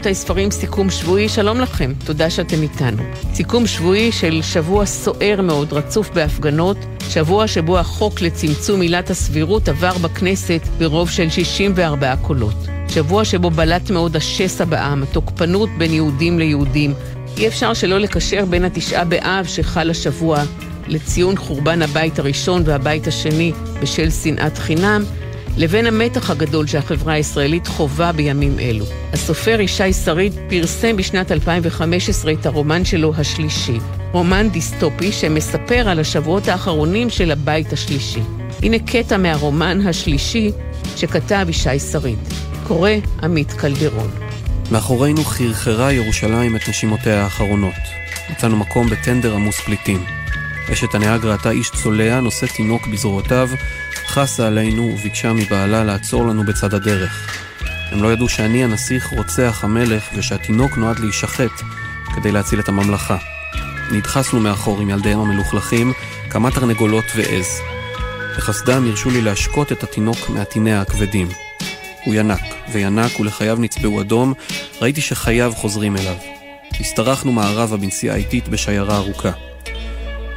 רבותיי, ספרים, סיכום שבועי, שלום לכם, תודה שאתם איתנו. סיכום שבועי של שבוע סוער מאוד, רצוף בהפגנות, שבוע שבו החוק לצמצום עילת הסבירות עבר בכנסת ברוב של 64 קולות. שבוע שבו בלט מאוד השסע בעם, התוקפנות בין יהודים ליהודים. אי אפשר שלא לקשר בין התשעה באב שחל השבוע לציון חורבן הבית הראשון והבית השני בשל שנאת חינם, לבין המתח הגדול שהחברה הישראלית חווה בימים אלו. הסופר ישי שריד פרסם בשנת 2015 את הרומן שלו השלישי, רומן דיסטופי שמספר על השבועות האחרונים של הבית השלישי. הנה קטע מהרומן השלישי שכתב ישי שריד. קורא עמית קלדרון. מאחורינו חרחרה ירושלים את נשימותיה האחרונות. מצאנו מקום בטנדר עמוס פליטים. אשת הנהג ראתה איש צולע נושא תינוק בזרועותיו, חסה עלינו וביקשה מבעלה לעצור לנו בצד הדרך. הם לא ידעו שאני הנסיך רוצח המלך ושהתינוק נועד להישחט כדי להציל את הממלכה. נדחסנו מאחור עם ילדיהם המלוכלכים, כמה תרנגולות ועז. בחסדם הרשו לי להשקות את התינוק מעטיניה הכבדים. הוא ינק, וינק ולחייו נצבעו אדום, ראיתי שחייו חוזרים אליו. השתרכנו מערבה בנסיעה איטית בשיירה ארוכה.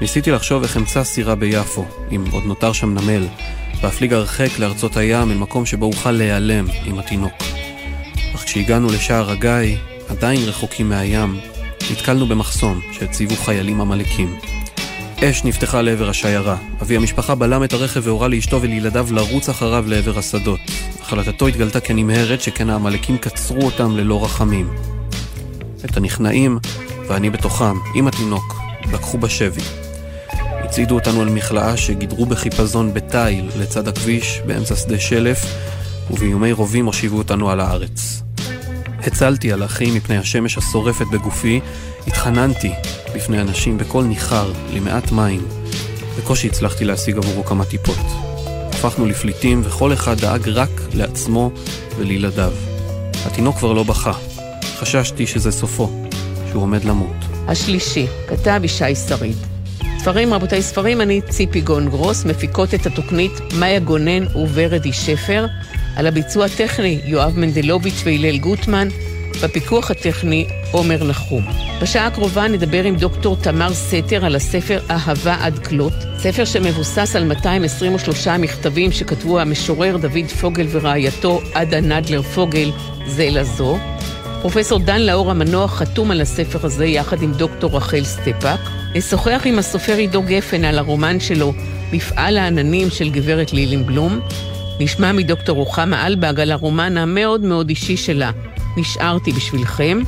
ניסיתי לחשוב איך אמצא סירה ביפו, אם עוד נותר שם נמל, ואפליג הרחק לארצות הים אל מקום שבו אוכל להיעלם עם התינוק. אך כשהגענו לשער הגיא, עדיין רחוקים מהים, נתקלנו במחסום שהציבו חיילים עמלקים. אש נפתחה לעבר השיירה. אבי המשפחה בלם את הרכב והורה לאשתו ולילדיו לרוץ אחריו לעבר השדות. החלטתו התגלתה כנמהרת, שכן העמלקים קצרו אותם ללא רחמים. את הנכנעים, ואני בתוכם, עם התינוק, לקחו בשבי. הצעידו אותנו אל מכלאה שגידרו בחיפזון בתיל לצד הכביש, באמצע שדה שלף, ובאיומי רובים הושיבו אותנו על הארץ. הצלתי על אחי מפני השמש השורפת בגופי, התחננתי בפני אנשים בקול ניחר למעט מים. בקושי הצלחתי להשיג עבורו כמה טיפות. הפכנו לפליטים וכל אחד דאג רק לעצמו ולילדיו. התינוק כבר לא בכה. חששתי שזה סופו, שהוא עומד למות. השלישי, כתב ישי שריד. ספרים, רבותיי ספרים, אני ציפי גון גרוס, מפיקות את התוכנית מאיה גונן וורדי שפר, על הביצוע הטכני יואב מנדלוביץ' והלל גוטמן, בפיקוח הטכני עומר נחום. בשעה הקרובה נדבר עם דוקטור תמר סתר על הספר אהבה עד כלות, ספר שמבוסס על 223 מכתבים שכתבו המשורר דוד פוגל ורעייתו עדה נדלר פוגל זה לזו. פרופסור דן לאור המנוח חתום על הספר הזה יחד עם דוקטור רחל סטפק. נשוחח עם הסופר עידו גפן על הרומן שלו, מפעל העננים של גברת לילינבלום. נשמע מדוקטור רוחמה אלבג על הרומן המאוד מאוד אישי שלה, נשארתי בשבילכם.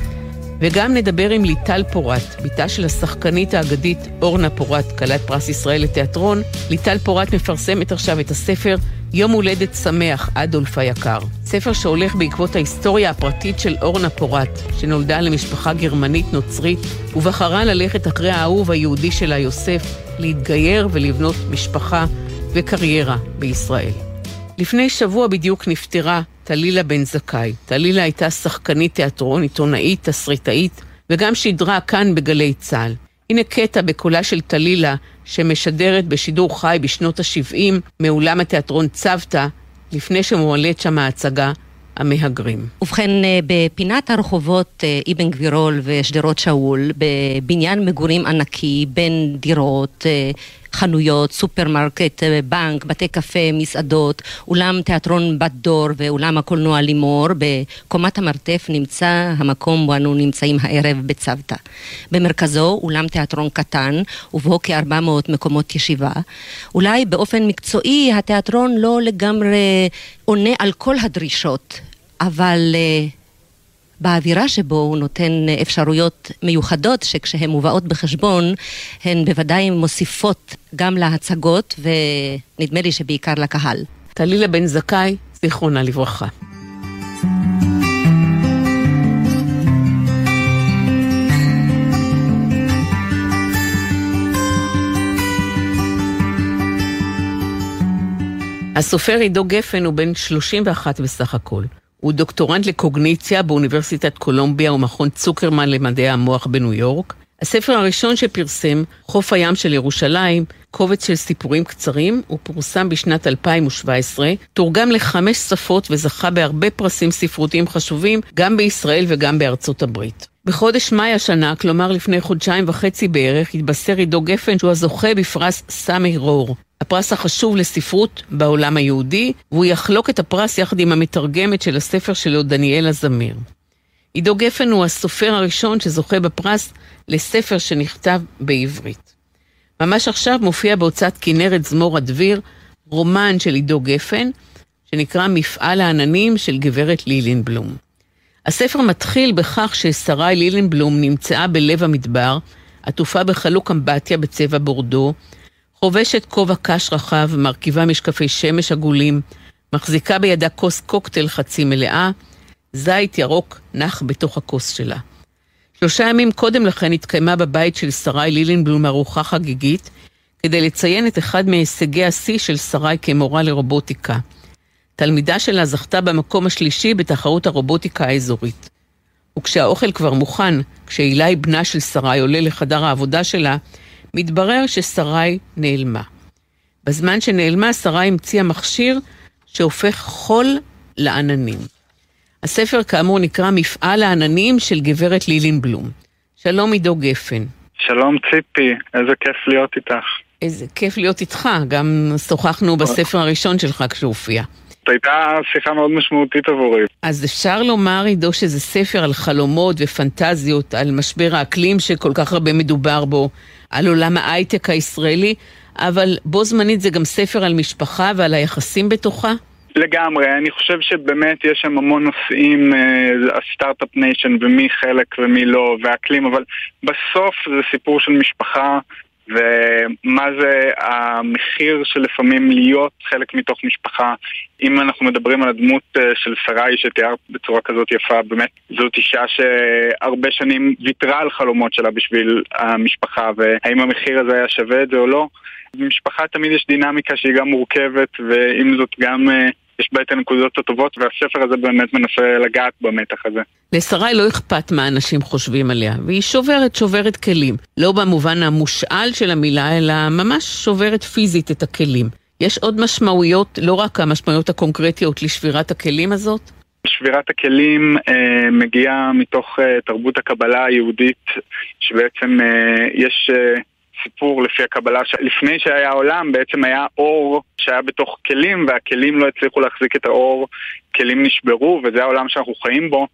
וגם נדבר עם ליטל פורת, בתה של השחקנית האגדית אורנה פורת, כלת פרס ישראל לתיאטרון. ליטל פורת מפרסמת עכשיו את הספר יום הולדת שמח, אדולף היקר. ספר שהולך בעקבות ההיסטוריה הפרטית של אורנה פורת, שנולדה למשפחה גרמנית נוצרית, ובחרה ללכת אחרי האהוב היהודי שלה, יוסף, להתגייר ולבנות משפחה וקריירה בישראל. לפני שבוע בדיוק נפטרה טלילה בן זכאי. טלילה הייתה שחקנית תיאטרון, עיתונאית, תסריטאית, וגם שידרה כאן בגלי צה"ל. הנה קטע בקולה של טלילה, שמשדרת בשידור חי בשנות ה-70 מאולם התיאטרון צוותא, לפני שמועלית שם ההצגה המהגרים. ובכן, אה, בפינת הרחובות אה, אבן גבירול ושדרות שאול, בבניין מגורים ענקי בין דירות, אה, חנויות, סופרמרקט, בנק, בתי קפה, מסעדות, אולם תיאטרון בת דור ואולם הקולנוע לימור, בקומת המרתף נמצא המקום בו אנו נמצאים הערב בצוותא. במרכזו אולם תיאטרון קטן, ובו כ-400 מקומות ישיבה. אולי באופן מקצועי התיאטרון לא לגמרי עונה על כל הדרישות, אבל... באווירה שבו הוא נותן אפשרויות מיוחדות שכשהן מובאות בחשבון הן בוודאי מוסיפות גם להצגות ונדמה לי שבעיקר לקהל. טלילה בן זכאי, זיכרונה לברכה. הסופר עידו גפן הוא בן 31 בסך הכל. הוא דוקטורנט לקוגניציה באוניברסיטת קולומביה ומכון צוקרמן למדעי המוח בניו יורק. הספר הראשון שפרסם, חוף הים של ירושלים, קובץ של סיפורים קצרים, הוא פורסם בשנת 2017, תורגם לחמש שפות וזכה בהרבה פרסים ספרותיים חשובים, גם בישראל וגם בארצות הברית. בחודש מאי השנה, כלומר לפני חודשיים וחצי בערך, התבשר עידו גפן שהוא הזוכה בפרס סמי רור. הפרס החשוב לספרות בעולם היהודי, והוא יחלוק את הפרס יחד עם המתרגמת של הספר שלו, דניאלה זמיר. עידו גפן הוא הסופר הראשון שזוכה בפרס לספר שנכתב בעברית. ממש עכשיו מופיע בהוצאת כנרת זמור הדביר רומן של עידו גפן, שנקרא מפעל העננים של גברת לילינבלום. הספר מתחיל בכך ששרי לילינבלום נמצאה בלב המדבר, עטופה בחלוק אמבטיה בצבע בורדו, חובשת כובע קש רחב, מרכיבה משקפי שמש עגולים, מחזיקה בידה כוס קוקטייל חצי מלאה, זית ירוק נח בתוך הכוס שלה. שלושה ימים קודם לכן התקיימה בבית של שרי לילינבלום ארוחה חגיגית, כדי לציין את אחד מהישגי השיא של שרי כמורה לרובוטיקה. תלמידה שלה זכתה במקום השלישי בתחרות הרובוטיקה האזורית. וכשהאוכל כבר מוכן, כשאילי בנה של שרי עולה לחדר העבודה שלה, מתברר ששרי נעלמה. בזמן שנעלמה, שרי המציאה מכשיר שהופך חול לעננים. הספר כאמור נקרא מפעל העננים של גברת לילינבלום. שלום עידו גפן. שלום ציפי, איזה כיף להיות איתך. איזה כיף להיות איתך, גם שוחחנו בספר הראשון שלך כשהופיע. זאת הייתה שיחה מאוד משמעותית עבורי. אז אפשר לומר, עידו, שזה ספר על חלומות ופנטזיות, על משבר האקלים שכל כך הרבה מדובר בו, על עולם ההייטק הישראלי, אבל בו זמנית זה גם ספר על משפחה ועל היחסים בתוכה? לגמרי, אני חושב שבאמת יש שם המון נושאים, אה, ה start-up nation ומי חלק ומי לא, ואקלים, אבל בסוף זה סיפור של משפחה ומה זה המחיר של לפעמים להיות חלק מתוך משפחה. אם אנחנו מדברים על הדמות אה, של שרי שתיארת בצורה כזאת יפה, באמת זאת אישה שהרבה שנים ויתרה על חלומות שלה בשביל המשפחה, והאם המחיר הזה היה שווה את זה או לא. במשפחה תמיד יש דינמיקה שהיא גם מורכבת, ועם זאת גם אה, יש בה את הנקודות הטובות, והספר הזה באמת מנסה לגעת במתח הזה. לשרי לא אכפת מה אנשים חושבים עליה, והיא שוברת, שוברת כלים. לא במובן המושאל של המילה, אלא ממש שוברת פיזית את הכלים. יש עוד משמעויות, לא רק המשמעויות הקונקרטיות לשבירת הכלים הזאת? שבירת הכלים אה, מגיעה מתוך אה, תרבות הקבלה היהודית, שבעצם אה, יש... אה, סיפור לפי הקבלה שלפני שהיה עולם בעצם היה אור שהיה בתוך כלים והכלים לא הצליחו להחזיק את האור, כלים נשברו וזה העולם שאנחנו חיים בו.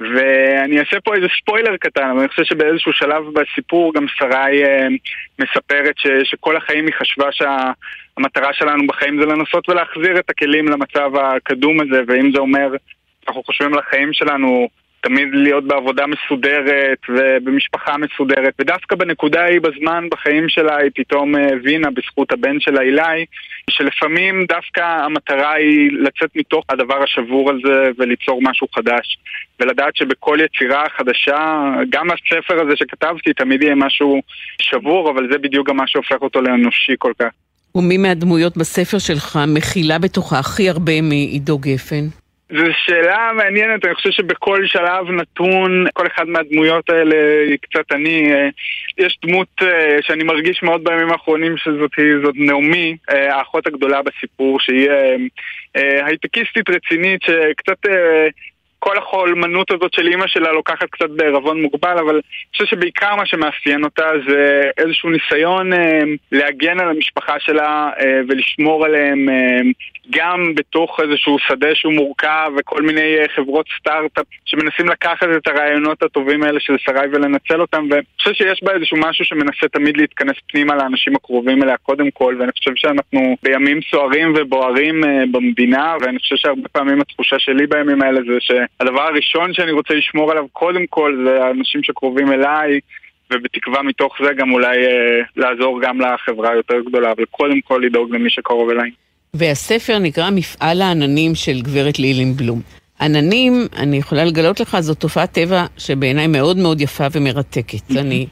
ואני אעשה פה איזה ספוילר קטן, אבל אני חושב שבאיזשהו שלב בסיפור גם שרי אה, מספרת ש, שכל החיים היא חשבה שהמטרה שלנו בחיים זה לנסות ולהחזיר את הכלים למצב הקדום הזה ואם זה אומר אנחנו חושבים על החיים שלנו תמיד להיות בעבודה מסודרת ובמשפחה מסודרת ודווקא בנקודה ההיא בזמן בחיים שלה היא פתאום הבינה בזכות הבן שלה אילי שלפעמים דווקא המטרה היא לצאת מתוך הדבר השבור הזה וליצור משהו חדש ולדעת שבכל יצירה חדשה, גם הספר הזה שכתבתי תמיד יהיה משהו שבור אבל זה בדיוק גם מה שהופך אותו לאנושי כל כך. ומי מהדמויות בספר שלך מכילה בתוכה הכי הרבה מעידו גפן? זו שאלה מעניינת, אני חושב שבכל שלב נתון, כל אחד מהדמויות האלה היא קצת אני. אה, יש דמות אה, שאני מרגיש מאוד בימים האחרונים שזאת זאת נעמי, אה, האחות הגדולה בסיפור, שהיא הייטקיסטית רצינית שקצת כל החולמנות הזאת של אימא שלה לוקחת קצת בערבון מוגבל, אבל אני חושב שבעיקר מה שמאפיין אותה זה איזשהו ניסיון אה, להגן על המשפחה שלה אה, ולשמור עליהם אה, גם בתוך איזשהו שדה שהוא מורכב וכל מיני אה, חברות סטארט-אפ שמנסים לקחת את הרעיונות הטובים האלה של שרי ולנצל אותם, ואני חושב שיש בה איזשהו משהו שמנסה תמיד להתכנס פנימה לאנשים הקרובים אליה קודם כל, ואני חושב שאנחנו בימים סוערים ובוערים אה, במדינה, ואני חושב שהרבה פעמים התחושה שלי בימים האלה זה ש... הדבר הראשון שאני רוצה לשמור עליו קודם כל זה האנשים שקרובים אליי ובתקווה מתוך זה גם אולי אה, לעזור גם לחברה היותר גדולה, אבל קודם כל לדאוג למי שקרוב אליי. והספר נקרא מפעל העננים של גברת לילינבלום. עננים, אני יכולה לגלות לך, זו תופעת טבע שבעיניי מאוד מאוד יפה ומרתקת. אני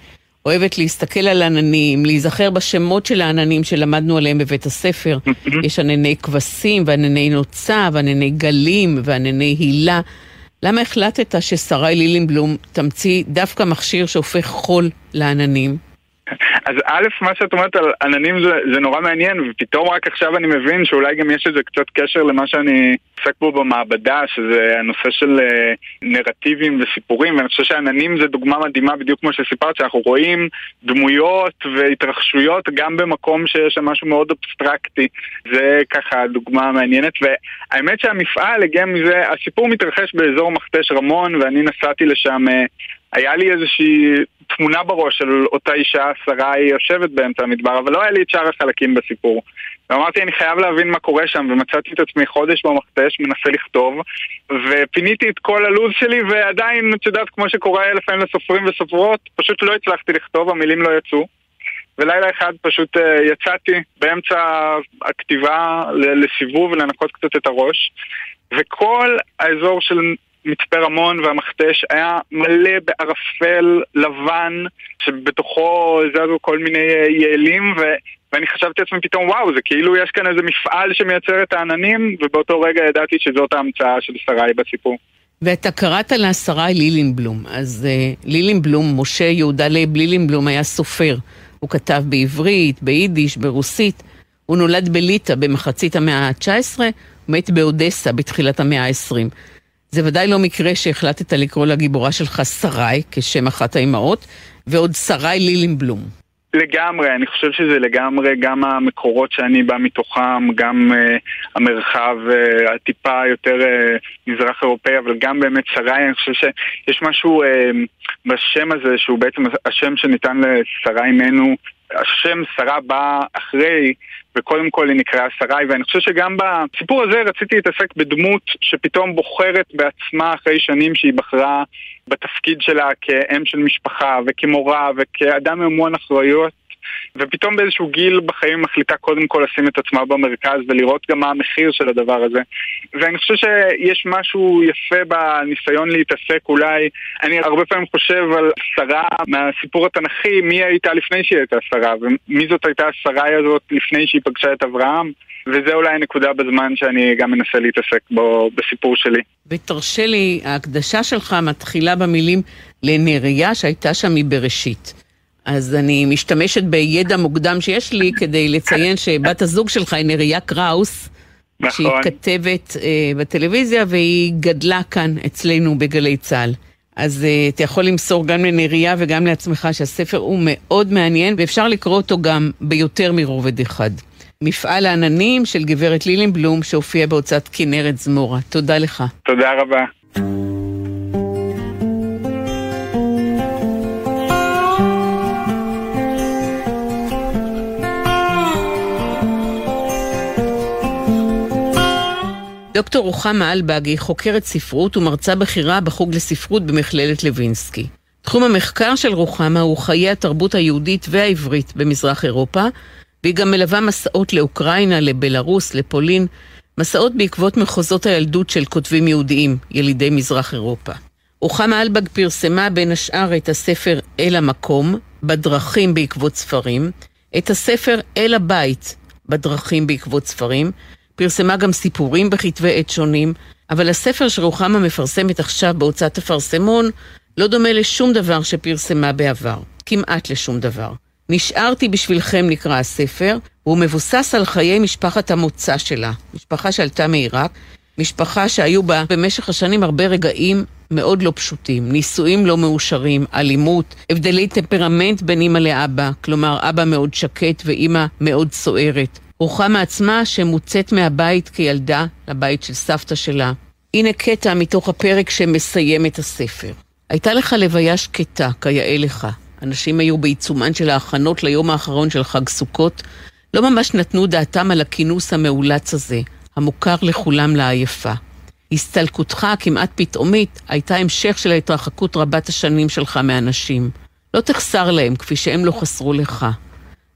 אוהבת להסתכל על עננים, להיזכר בשמות של העננים שלמדנו עליהם בבית הספר. יש ענני כבשים וענני נוצה וענני גלים וענני הילה. למה החלטת ששרי לילינבלום תמציא דווקא מכשיר שהופך חול לעננים? אז א', מה שאת אומרת על עננים זה, זה נורא מעניין, ופתאום רק עכשיו אני מבין שאולי גם יש לזה קצת קשר למה שאני עוסק בו במעבדה, שזה הנושא של uh, נרטיבים וסיפורים, ואני חושב שעננים זה דוגמה מדהימה, בדיוק כמו שסיפרת, שאנחנו רואים דמויות והתרחשויות גם במקום שיש שם משהו מאוד אבסטרקטי. זה ככה דוגמה מעניינת, והאמת שהמפעל הגיע מזה, הסיפור מתרחש באזור מכתש רמון, ואני נסעתי לשם... Uh, היה לי איזושהי תמונה בראש של אותה אישה, שרה היא יושבת באמצע המדבר, אבל לא היה לי את שאר החלקים בסיפור. ואמרתי, אני חייב להבין מה קורה שם, ומצאתי את עצמי חודש במכתש, מנסה לכתוב, ופיניתי את כל הלו"ז שלי, ועדיין, את יודעת, כמו שקורה לפעמים לסופרים וסופרות, פשוט לא הצלחתי לכתוב, המילים לא יצאו. ולילה אחד פשוט uh, יצאתי באמצע הכתיבה לסיבוב, לנקות קצת את הראש, וכל האזור של מצפה רמון והמכתש היה מלא בערפל לבן שבתוכו זזו כל מיני אה, יעלים ו... ואני חשבתי לעצמי פתאום וואו זה כאילו יש כאן איזה מפעל שמייצר את העננים ובאותו רגע ידעתי שזאת ההמצאה של שרי בסיפור. ואתה קראת לה שרי לילינבלום, אז אה, לילינבלום, משה יהודה לייב לילינבלום היה סופר. הוא כתב בעברית, ביידיש, ברוסית. הוא נולד בליטא במחצית המאה ה-19, מת באודסה בתחילת המאה ה-20. זה ודאי לא מקרה שהחלטת לקרוא לגיבורה שלך שרי, כשם אחת האימהות, ועוד שרי לילינבלום. לגמרי, אני חושב שזה לגמרי גם המקורות שאני בא מתוכם, גם uh, המרחב uh, הטיפה יותר uh, מזרח אירופאי, אבל גם באמת שרי, אני חושב שיש משהו uh, בשם הזה שהוא בעצם השם שניתן לשרי אימנו, השם שרה בא אחרי וקודם כל היא נקראה שרי, ואני חושב שגם בסיפור הזה רציתי להתעסק בדמות שפתאום בוחרת בעצמה אחרי שנים שהיא בחרה בתפקיד שלה כאם של משפחה וכמורה וכאדם עם המון אחריות ופתאום באיזשהו גיל בחיים מחליטה קודם כל לשים את עצמה במרכז ולראות גם מה המחיר של הדבר הזה. ואני חושב שיש משהו יפה בניסיון להתעסק אולי, אני הרבה פעמים חושב על שרה מהסיפור התנ"כי, מי הייתה לפני שהיא הייתה שרה, ומי זאת הייתה השרה הזאת לפני שהיא פגשה את אברהם. וזה אולי הנקודה בזמן שאני גם מנסה להתעסק בו בסיפור שלי. ותרשה לי, ההקדשה שלך מתחילה במילים לנריה שהייתה שם מבראשית. אז אני משתמשת בידע מוקדם שיש לי כדי לציין שבת הזוג שלך היא נריה קראוס, נכון. שהיא כתבת אה, בטלוויזיה והיא גדלה כאן אצלנו בגלי צה"ל. אז אה, אתה יכול למסור גם לנריה וגם לעצמך שהספר הוא מאוד מעניין ואפשר לקרוא אותו גם ביותר מרובד אחד. מפעל העננים של גברת לילינבלום שהופיע בהוצאת כנרת זמורה. תודה לך. תודה רבה. דוקטור רוחמה אלבג חוקרת ספרות ומרצה בכירה בחוג לספרות במכללת לוינסקי. תחום המחקר של רוחמה הוא חיי התרבות היהודית והעברית במזרח אירופה, והיא גם מלווה מסעות לאוקראינה, לבלארוס, לפולין, מסעות בעקבות מחוזות הילדות של כותבים יהודיים, ילידי מזרח אירופה. רוחמה אלבג פרסמה בין השאר את הספר "אל המקום", בדרכים בעקבות ספרים, את הספר "אל הבית", בדרכים בעקבות ספרים, פרסמה גם סיפורים בכתבי עת שונים, אבל הספר שרוחמה מפרסמת עכשיו בהוצאת אפרסמון לא דומה לשום דבר שפרסמה בעבר. כמעט לשום דבר. נשארתי בשבילכם נקרא הספר, והוא מבוסס על חיי משפחת המוצא שלה. משפחה שעלתה מעיראק, משפחה שהיו בה במשך השנים הרבה רגעים מאוד לא פשוטים, נישואים לא מאושרים, אלימות, הבדלי טמפרמנט בין אימא לאבא, כלומר אבא מאוד שקט ואימא מאוד סוערת. רוחמה עצמה שמוצאת מהבית כילדה לבית של סבתא שלה. הנה קטע מתוך הפרק שמסיים את הספר. הייתה לך לוויה שקטה, כיאה לך. אנשים היו בעיצומן של ההכנות ליום האחרון של חג סוכות, לא ממש נתנו דעתם על הכינוס המאולץ הזה, המוכר לכולם לעייפה. הסתלקותך הכמעט פתאומית הייתה המשך של ההתרחקות רבת השנים שלך מאנשים. לא תחסר להם כפי שהם לא חסרו לך.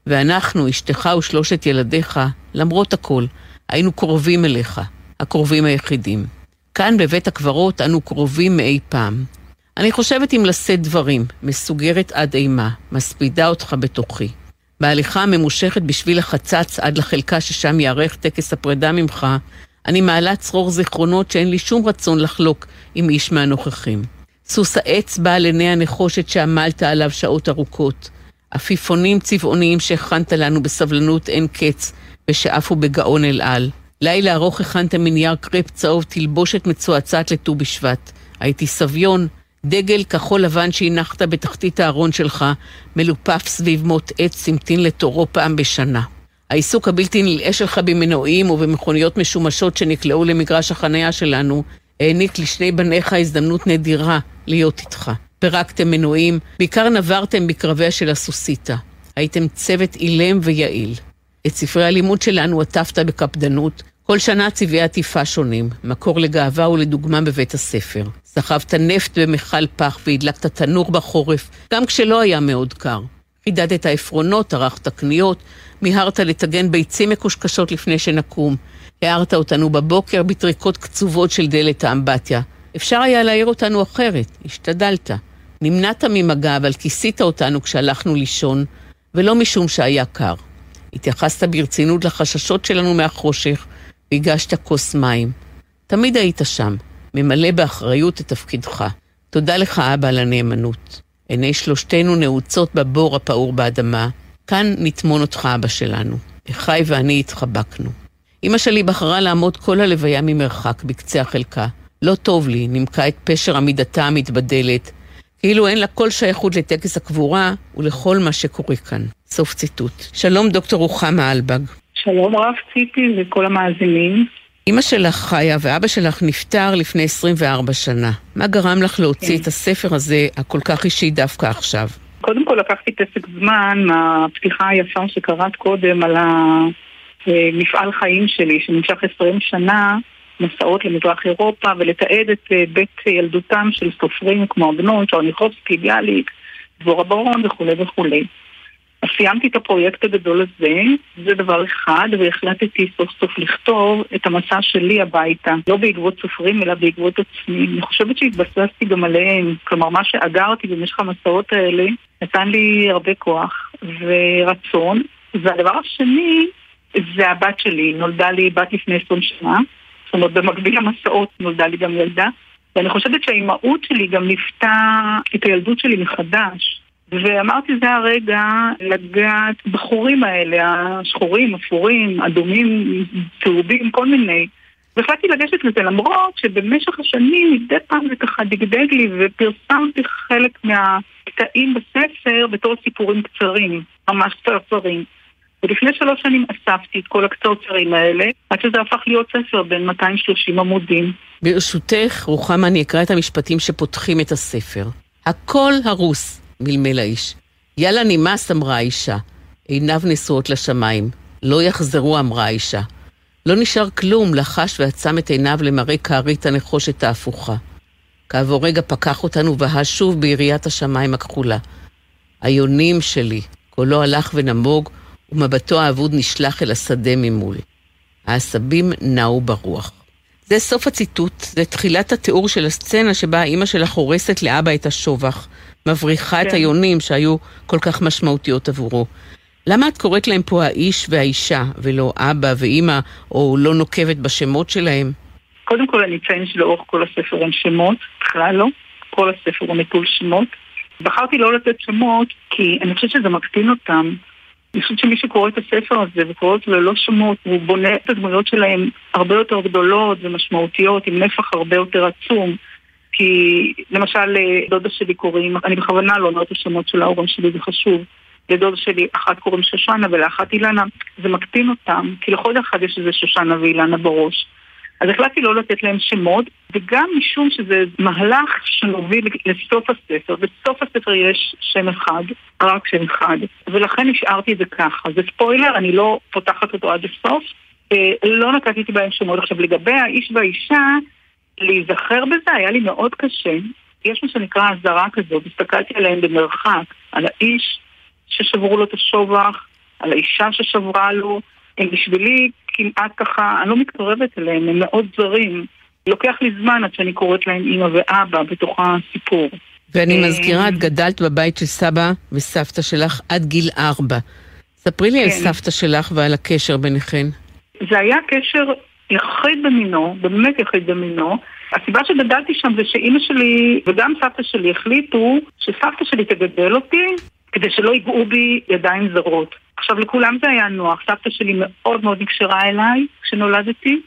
ואנחנו, אשתך ושלושת ילדיך, למרות הכל, היינו קרובים אליך, הקרובים היחידים. כאן בבית הקברות אנו קרובים מאי פעם. אני חושבת אם לשאת דברים, מסוגרת עד אימה, מספידה אותך בתוכי. בהליכה הממושכת בשביל החצץ עד לחלקה ששם ייערך טקס הפרידה ממך, אני מעלה צרור זיכרונות שאין לי שום רצון לחלוק עם איש מהנוכחים. סוס העץ בעל עיני הנחושת שעמלת עליו שעות ארוכות. עפיפונים צבעוניים שהכנת לנו בסבלנות אין קץ, ושעפו בגאון אל על. לילה ארוך הכנת מנייר קרפ צהוב תלבושת מצועצעת לט"ו בשבט. הייתי סביון, דגל כחול לבן שהנחת בתחתית הארון שלך, מלופף סביב מוט עץ סמטין לתורו פעם בשנה. העיסוק הבלתי נלאה שלך במנועים ובמכוניות משומשות שנקלעו למגרש החניה שלנו, העניק לשני בניך הזדמנות נדירה להיות איתך. פירקתם מנועים, בעיקר נברתם בקרביה של הסוסיתא. הייתם צוות אילם ויעיל. את ספרי הלימוד שלנו עטפת בקפדנות, כל שנה צבעי עטיפה שונים, מקור לגאווה ולדוגמה בבית הספר. סחבת נפט במכל פח והדלקת תנור בחורף, גם כשלא היה מאוד קר. חידדת עפרונות, ערכת קניות, מיהרת לטגן ביצים מקושקשות לפני שנקום. הערת אותנו בבוקר בטריקות קצובות של דלת האמבטיה. אפשר היה להעיר אותנו אחרת, השתדלת. נמנעת ממגע, אבל כיסית אותנו כשהלכנו לישון, ולא משום שהיה קר. התייחסת ברצינות לחששות שלנו מהחושך, והגשת כוס מים. תמיד היית שם, ממלא באחריות את תפקידך. תודה לך, אבא, על הנאמנות. עיני שלושתנו נעוצות בבור הפעור באדמה. כאן נטמון אותך, אבא שלנו. אחי ואני התחבקנו. אמא שלי בחרה לעמוד כל הלוויה ממרחק בקצה החלקה. לא טוב לי, נימקה את פשר עמידתה המתבדלת, כאילו אין לה כל שייכות לטקס הקבורה ולכל מה שקורה כאן. סוף ציטוט. שלום, דוקטור רוחמה אלבג. שלום רב ציפי וכל המאזינים. אמא שלך חיה ואבא שלך נפטר לפני 24 שנה. מה גרם לך להוציא כן. את הספר הזה, הכל כך אישי דווקא עכשיו? קודם כל לקחתי פסק זמן מהפתיחה היפה שקראת קודם על המפעל חיים שלי, שנמשך 20 שנה, מסעות למזרח אירופה, ולתעד את אה, בית ילדותם של סופרים כמו עגנון, צ'רניחובסקי, ביאליק, דבורה ברון וכולי וכולי. אז סיימתי את הפרויקט הגדול הזה, זה דבר אחד, והחלטתי סוף סוף לכתוב את המסע שלי הביתה, לא בעקבות סופרים אלא בעקבות עצמי. אני חושבת שהתבססתי גם עליהם, כלומר מה שאגרתי במשך המסעות האלה נתן לי הרבה כוח ורצון. והדבר השני זה הבת שלי, נולדה לי בת לפני 20 שנה, זאת אומרת במקביל למסעות נולדה לי גם ילדה, ואני חושבת שהאימהות שלי גם ליוותה את הילדות שלי מחדש. ואמרתי, זה הרגע לגעת בחורים האלה, השחורים, אפורים, אדומים, צהובים, כל מיני. והחלטתי לגשת לזה למרות שבמשך השנים מדי פעם זה ככה דגדג לי ופרסמתי חלק מהקטעים בספר בתור סיפורים קצרים, ממש קצרצרים. ולפני שלוש שנים אספתי את כל הקצרצרים האלה, עד שזה הפך להיות ספר בין 230 עמודים. ברשותך, רוחמה, אני אקרא את המשפטים שפותחים את הספר. הכל הרוס, מלמל האיש. יאללה נמאס, אמרה האישה. עיניו נשואות לשמיים. לא יחזרו, אמרה האישה. לא נשאר כלום, לחש ועצם את עיניו למראה כארית הנחושת ההפוכה. כעבור רגע פקח אותנו והה שוב ביריית השמיים הכחולה. היונים שלי, קולו הלך ונמוג, ומבטו האבוד נשלח אל השדה ממול. העשבים נעו ברוח. זה סוף הציטוט, זה תחילת התיאור של הסצנה שבה אימא שלך הורסת לאבא את השובח, מבריחה כן. את היונים שהיו כל כך משמעותיות עבורו. למה את קוראת להם פה האיש והאישה, ולא אבא ואימא, או לא נוקבת בשמות שלהם? קודם כל אני אציין שלאורך כל הספר אין שמות, בכלל לא. כל הספר הוא נטול שמות. בחרתי לא לתת שמות כי אני חושבת שזה מקטין אותם. אני חושבת שמי שקורא את הספר הזה וקורא אותו ללא שמות, הוא בונה את הדמויות שלהם הרבה יותר גדולות ומשמעותיות, עם נפח הרבה יותר עצום. כי למשל דודה שלי קוראים, אני בכוונה לא אומרת את השמות של ההורים שלי, זה חשוב. לדודה שלי אחת קוראים שושנה ולאחת אילנה, זה מקטין אותם, כי לכל אחד יש איזה שושנה ואילנה בראש. אז החלטתי לא לתת להם שמות, וגם משום שזה מהלך שמוביל לסוף הספר. בסוף הספר יש שם אחד, רק שם אחד, ולכן השארתי את זה ככה. זה ספוילר, אני לא פותחת אותו עד הסוף. לא נתתי בהם שמות. עכשיו, לגבי האיש והאישה, להיזכר בזה היה לי מאוד קשה. יש מה שנקרא אזהרה כזאת, הסתכלתי עליהם במרחק, על האיש ששברו לו את השובח, על האישה ששברה לו, הם בשבילי כמעט ככה, אני לא מתקרבת אליהם, הם מאוד זרים. לוקח לי זמן עד שאני קוראת להם אימא ואבא בתוך הסיפור. ואני אה, מזכירה, את גדלת בבית של סבא וסבתא שלך עד גיל ארבע. ספרי לי כן. על סבתא שלך ועל הקשר ביניכן. זה היה קשר יחיד במינו, באמת יחיד במינו. הסיבה שגדלתי שם זה שאימא שלי וגם סבתא שלי החליטו שסבתא שלי תגדל אותי כדי שלא ייגעו בי ידיים זרות. עכשיו לכולם זה היה נוח, סבתא שלי מאוד מאוד נקשרה אליי כשנולדתי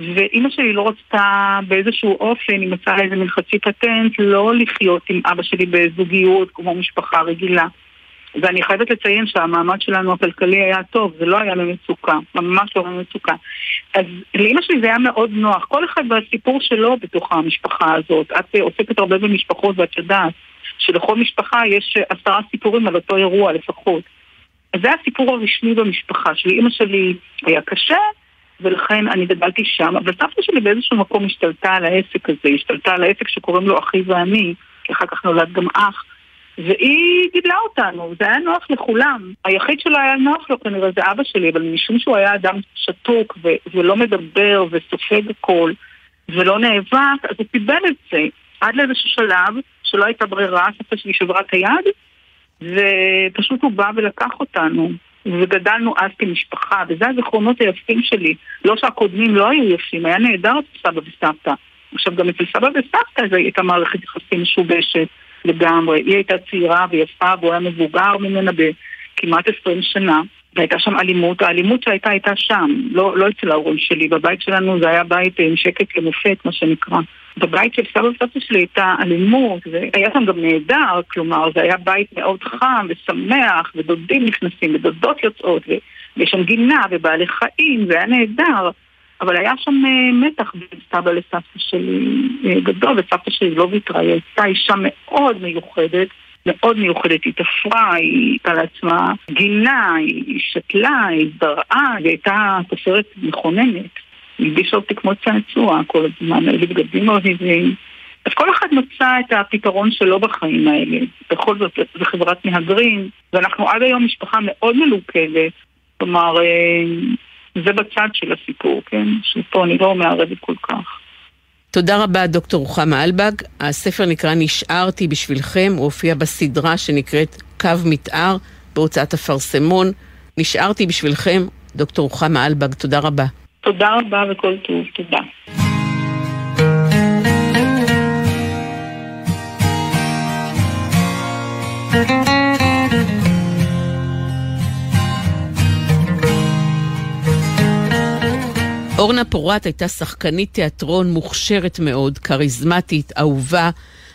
ואימא שלי לא רצתה באיזשהו אופן, היא מצאה איזה מין חצי פטנט, לא לחיות עם אבא שלי בזוגיות כמו משפחה רגילה. ואני חייבת לציין שהמעמד שלנו הכלכלי היה טוב, זה לא היה ממצוקה, ממש לא ממצוקה. אז לאמא שלי זה היה מאוד נוח, כל אחד והסיפור שלו בתוך המשפחה הזאת. את עוסקת הרבה במשפחות ואת יודעת שלכל משפחה יש עשרה סיפורים על אותו אירוע לפחות. אז זה הסיפור הרשמי במשפחה שלי. אמא שלי היה קשה, ולכן אני גדלתי שם, אבל סבתא שלי באיזשהו מקום השתלטה על העסק הזה, השתלטה על העסק שקוראים לו אחי ואני, כי אחר כך נולד גם אח. והיא גידלה אותנו, זה היה נוח לכולם. היחיד שלא היה נוח לו כנראה זה אבא שלי, אבל משום שהוא היה אדם שתוק ו- ולא מדבר וסופג הכל ולא נאבק, אז הוא קיבל את זה עד לאיזשהו שלב שלא הייתה ברירה, סבתא שלי שברה את היד, ופשוט הוא בא ולקח אותנו. וגדלנו אז כמשפחה, וזה הזיכרונות היפים שלי. לא שהקודמים לא היו יפים, היה נהדר אצל סבא וסבתא. עכשיו גם אצל סבא וסבתא זו הייתה מערכת יחסים משובשת. לגמרי. היא הייתה צעירה ויפה והוא היה מבוגר ממנה בכמעט עשרים שנה. והייתה שם אלימות, האלימות שהייתה הייתה שם, לא, לא אצל ההורים שלי, בבית שלנו זה היה בית עם שקט למופת, מה שנקרא. בבית של סבא וסבתא שלי הייתה אלימות, והיה שם גם נהדר, כלומר זה היה בית מאוד חם ושמח, ודודים נכנסים, ודודות יוצאות, ויש שם גינה ובעלי חיים, זה היה נהדר. אבל היה שם אה, מתח בין סבא לסבתא שלי אה, גדול, וסבתא שלי לא ויתרה, היא הייתה אישה מאוד מיוחדת, מאוד מיוחדת, היא תפרה, היא הייתה לעצמה גינה, היא שתלה, היא זרעה, היא הייתה תופרת מכוננת. הלבישה אותי כמו צעצוע כל הזמן, היו לי בגדים אוהבים. אז כל אחד מצא את הפתרון שלו בחיים האלה. בכל זאת, זו חברת מהגרים, ואנחנו עד היום משפחה מאוד מלוכדת. כלומר, אה, זה בצד של הסיפור, כן? שפה אני לא מערבת כל כך. תודה רבה, דוקטור רוחמה אלבג. הספר נקרא נשארתי בשבילכם, הוא הופיע בסדרה שנקראת קו מתאר בהוצאת אפרסמון. נשארתי בשבילכם, דוקטור רוחמה אלבג, תודה רבה. תודה רבה וכל טוב, תודה. אורנה פורת הייתה שחקנית תיאטרון מוכשרת מאוד, כריזמטית, אהובה,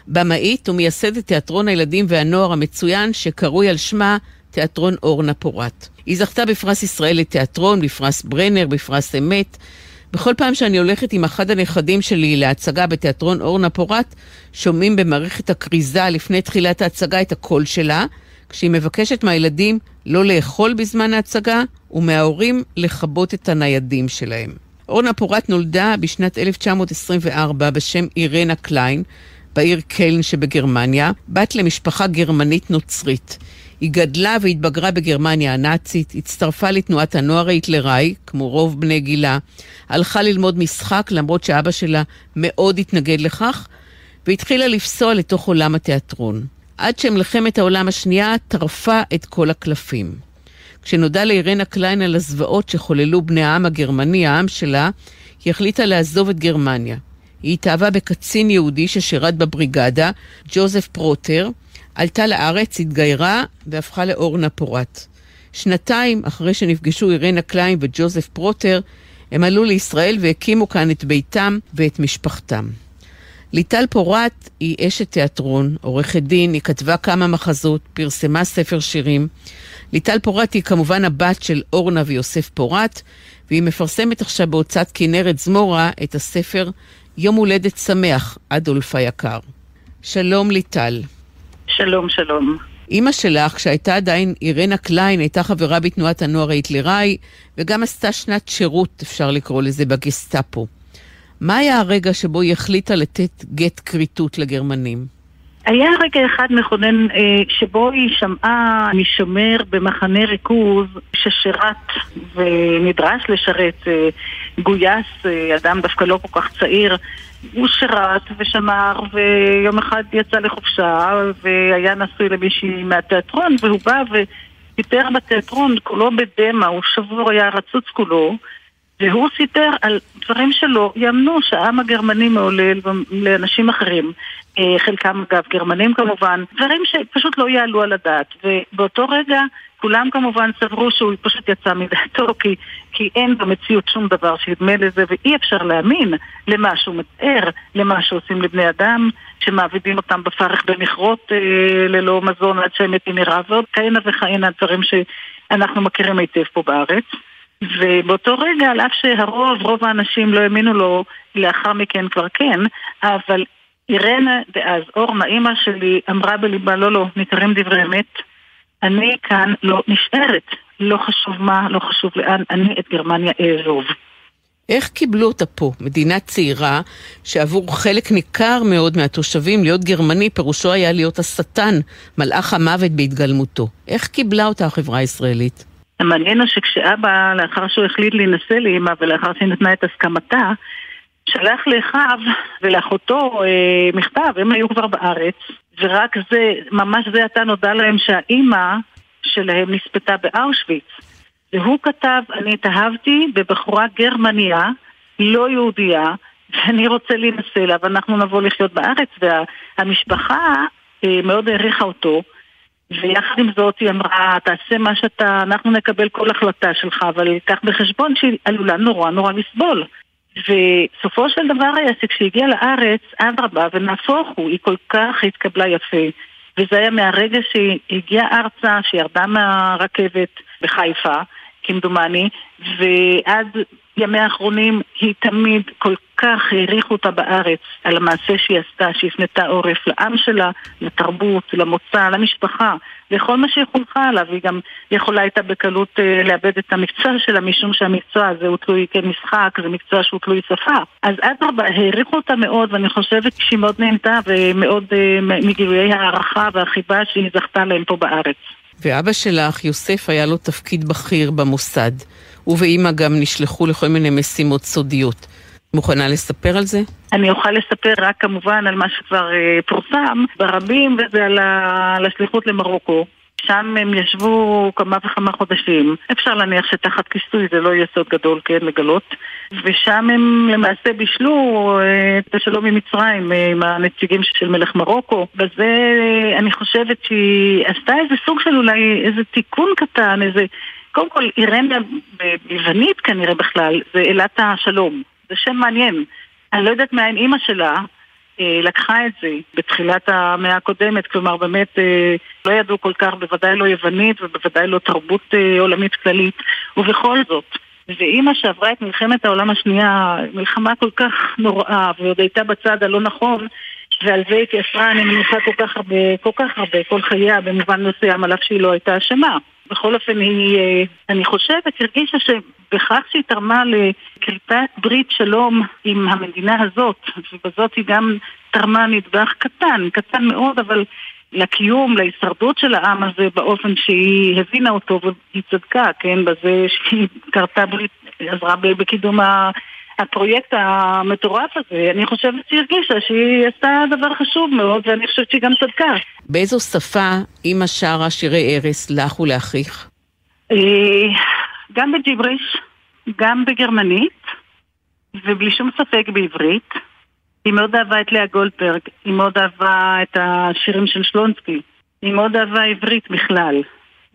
במאית ומייסדת תיאטרון הילדים והנוער המצוין שקרוי על שמה תיאטרון אורנה פורת. היא זכתה בפרס ישראל לתיאטרון, בפרס ברנר, בפרס אמת. בכל פעם שאני הולכת עם אחד הנכדים שלי להצגה בתיאטרון אורנה פורת, שומעים במערכת הכריזה לפני תחילת ההצגה את הקול שלה, כשהיא מבקשת מהילדים לא לאכול בזמן ההצגה, ומההורים לכבות את הניידים שלהם. אורנה פורת נולדה בשנת 1924 בשם אירנה קליין, בעיר קלן שבגרמניה, בת למשפחה גרמנית נוצרית. היא גדלה והתבגרה בגרמניה הנאצית, הצטרפה לתנועת הנוער ההיטלראי, כמו רוב בני גילה, הלכה ללמוד משחק למרות שאבא שלה מאוד התנגד לכך, והתחילה לפסוע לתוך עולם התיאטרון. עד שמלחמת העולם השנייה טרפה את כל הקלפים. כשנודע לאירנה קליין על הזוועות שחוללו בני העם הגרמני, העם שלה, היא החליטה לעזוב את גרמניה. היא התאהבה בקצין יהודי ששירת בבריגדה, ג'וזף פרוטר, עלתה לארץ, התגיירה והפכה לאורנה פורת. שנתיים אחרי שנפגשו אירנה קליין וג'וזף פרוטר, הם עלו לישראל והקימו כאן את ביתם ואת משפחתם. ליטל פורת היא אשת תיאטרון, עורכת דין, היא כתבה כמה מחזות, פרסמה ספר שירים. ליטל פורת היא כמובן הבת של אורנה ויוסף פורת, והיא מפרסמת עכשיו בהוצאת כנרת זמורה את הספר יום הולדת שמח, אדולף היקר. שלום ליטל. שלום, שלום. אימא שלך, כשהייתה עדיין אירנה קליין, הייתה חברה בתנועת הנוער ההיטלראי, וגם עשתה שנת שירות, אפשר לקרוא לזה, בגסטאפו. מה היה הרגע שבו היא החליטה לתת גט כריתות לגרמנים? היה רגע אחד מכונן אה, שבו היא שמעה משומר במחנה ריכוז ששירת ונדרש לשרת, אה, גויס, אה, אדם דווקא לא כל כך צעיר, הוא שירת ושמר ויום אחד יצא לחופשה והיה נשוי למישהי מהתיאטרון והוא בא ופיטר בתיאטרון, כולו בדמע, הוא שבור, היה רצוץ כולו והוא סיפר על דברים שלא יאמנו שהעם הגרמני מעולל לאנשים אחרים, אה, חלקם אגב גרמנים כמובן, דברים שפשוט לא יעלו על הדעת. ובאותו רגע כולם כמובן סברו שהוא פשוט יצא מדעתו, כי, כי אין במציאות שום דבר שידמה לזה, ואי אפשר להאמין למה שהוא מתאר, למה שעושים לבני אדם, שמעבידים אותם בפרך במכרות אה, ללא מזון עד שהם מתים מרעב, ועוד כהנה וכהנה דברים שאנחנו מכירים היטב פה בארץ. ובאותו רגע, על אף שהרוב, רוב האנשים לא האמינו לו, לאחר מכן כבר כן, אבל אירנה דאז, אורנה, אימא שלי, אמרה בליבה, לא, לא, ניכרים דברי אמת. אני כאן לא נשארת. לא חשוב מה, לא חשוב לאן, אני את גרמניה אעזוב. איך קיבלו אותה פה, מדינה צעירה, שעבור חלק ניכר מאוד מהתושבים להיות גרמני פירושו היה להיות השטן, מלאך המוות בהתגלמותו. איך קיבלה אותה החברה הישראלית? המעניין הוא שכשאבא, לאחר שהוא החליט להינשא לאמא ולאחר שהיא נתנה את הסכמתה, שלח לאחיו ולאחותו אה, מכתב, הם היו כבר בארץ, ורק זה, ממש זה עתה נודע להם שהאימא שלהם נספתה באושוויץ. והוא כתב, אני התאהבתי בבחורה גרמניה, לא יהודייה, ואני רוצה להינשא לה, ואנחנו נבוא לחיות בארץ, והמשפחה אה, מאוד העריכה אותו. ויחד עם זאת היא אמרה, תעשה מה שאתה, אנחנו נקבל כל החלטה שלך, אבל קח בחשבון שהיא עלולה נורא נורא לסבול. וסופו של דבר היה שכשהגיעה לארץ, אדרבה, ונהפוך הוא, היא כל כך התקבלה יפה. וזה היה מהרגע שהיא הגיעה ארצה, שירדה מהרכבת בחיפה, כמדומני, ועד ימיה האחרונים היא תמיד כל כך העריכו אותה בארץ על המעשה שהיא עשתה, שהפנתה עורף לעם שלה, לתרבות, למוצא, למשפחה, לכל מה שהיא חונכה עליו. היא גם יכולה הייתה בקלות אה, לאבד את המקצוע שלה, משום שהמקצוע הזה הוא תלוי כמשחק, זה מקצוע שהוא תלוי שפה. אז אדרבה, העריכו אותה מאוד, ואני חושבת שהיא מאוד נהנתה, ומאוד אה, מגילויי הערכה והחיבה שהיא זכתה להם פה בארץ. ואבא שלך, יוסף, היה לו תפקיד בכיר במוסד. הוא ואימא גם נשלחו לכל מיני משימות סודיות. מוכנה לספר על זה? אני אוכל לספר רק כמובן על מה שכבר אה, פורסם ברבים, וזה על, ה... על השליחות למרוקו. שם הם ישבו כמה וכמה חודשים. אפשר להניח שתחת כיסוי זה לא יהיה סוד גדול, כן, לגלות. ושם הם למעשה בישלו אה, את השלום עם מצרים, אה, עם הנציגים של מלך מרוקו. וזה, אה, אני חושבת שהיא עשתה איזה סוג של אולי איזה תיקון קטן, איזה... קודם כל, אירניה ביוונית כנראה בכלל, זה אלת השלום. זה שם מעניין. אני לא יודעת מאין אימא שלה אה, לקחה את זה בתחילת המאה הקודמת, כלומר באמת אה, לא ידעו כל כך, בוודאי לא יוונית ובוודאי לא תרבות אה, עולמית כללית, ובכל זאת. ואימא שעברה את מלחמת העולם השנייה, מלחמה כל כך נוראה, ועוד הייתה בצד הלא נכון, ועל זה התייסרה, אני מניחה כל כך הרבה, כל כך הרבה, כל חייה, במובן מסוים, על אף שהיא לא הייתה אשמה. בכל אופן, היא, אה, אני חושבת, הרגישה שבכך שהיא תרמה לכריתת ברית שלום עם המדינה הזאת, ובזאת היא גם תרמה נדבך קטן, קטן מאוד, אבל לקיום, להישרדות של העם הזה באופן שהיא הבינה אותו, והיא צדקה, כן, בזה שהיא קרתה ברית, עזרה בקידום ה... הפרויקט המטורף הזה, אני חושבת שהיא הרגישה שהיא עשתה דבר חשוב מאוד, ואני חושבת שהיא גם צדקה. באיזו שפה אימא שרה שירי ערש לך ולאחיך? אה, גם בג'יבריש, גם בגרמנית, ובלי שום ספק בעברית. היא מאוד אהבה את לאה גולדברג, היא מאוד אהבה את השירים של שלונסקי, היא מאוד אהבה עברית בכלל.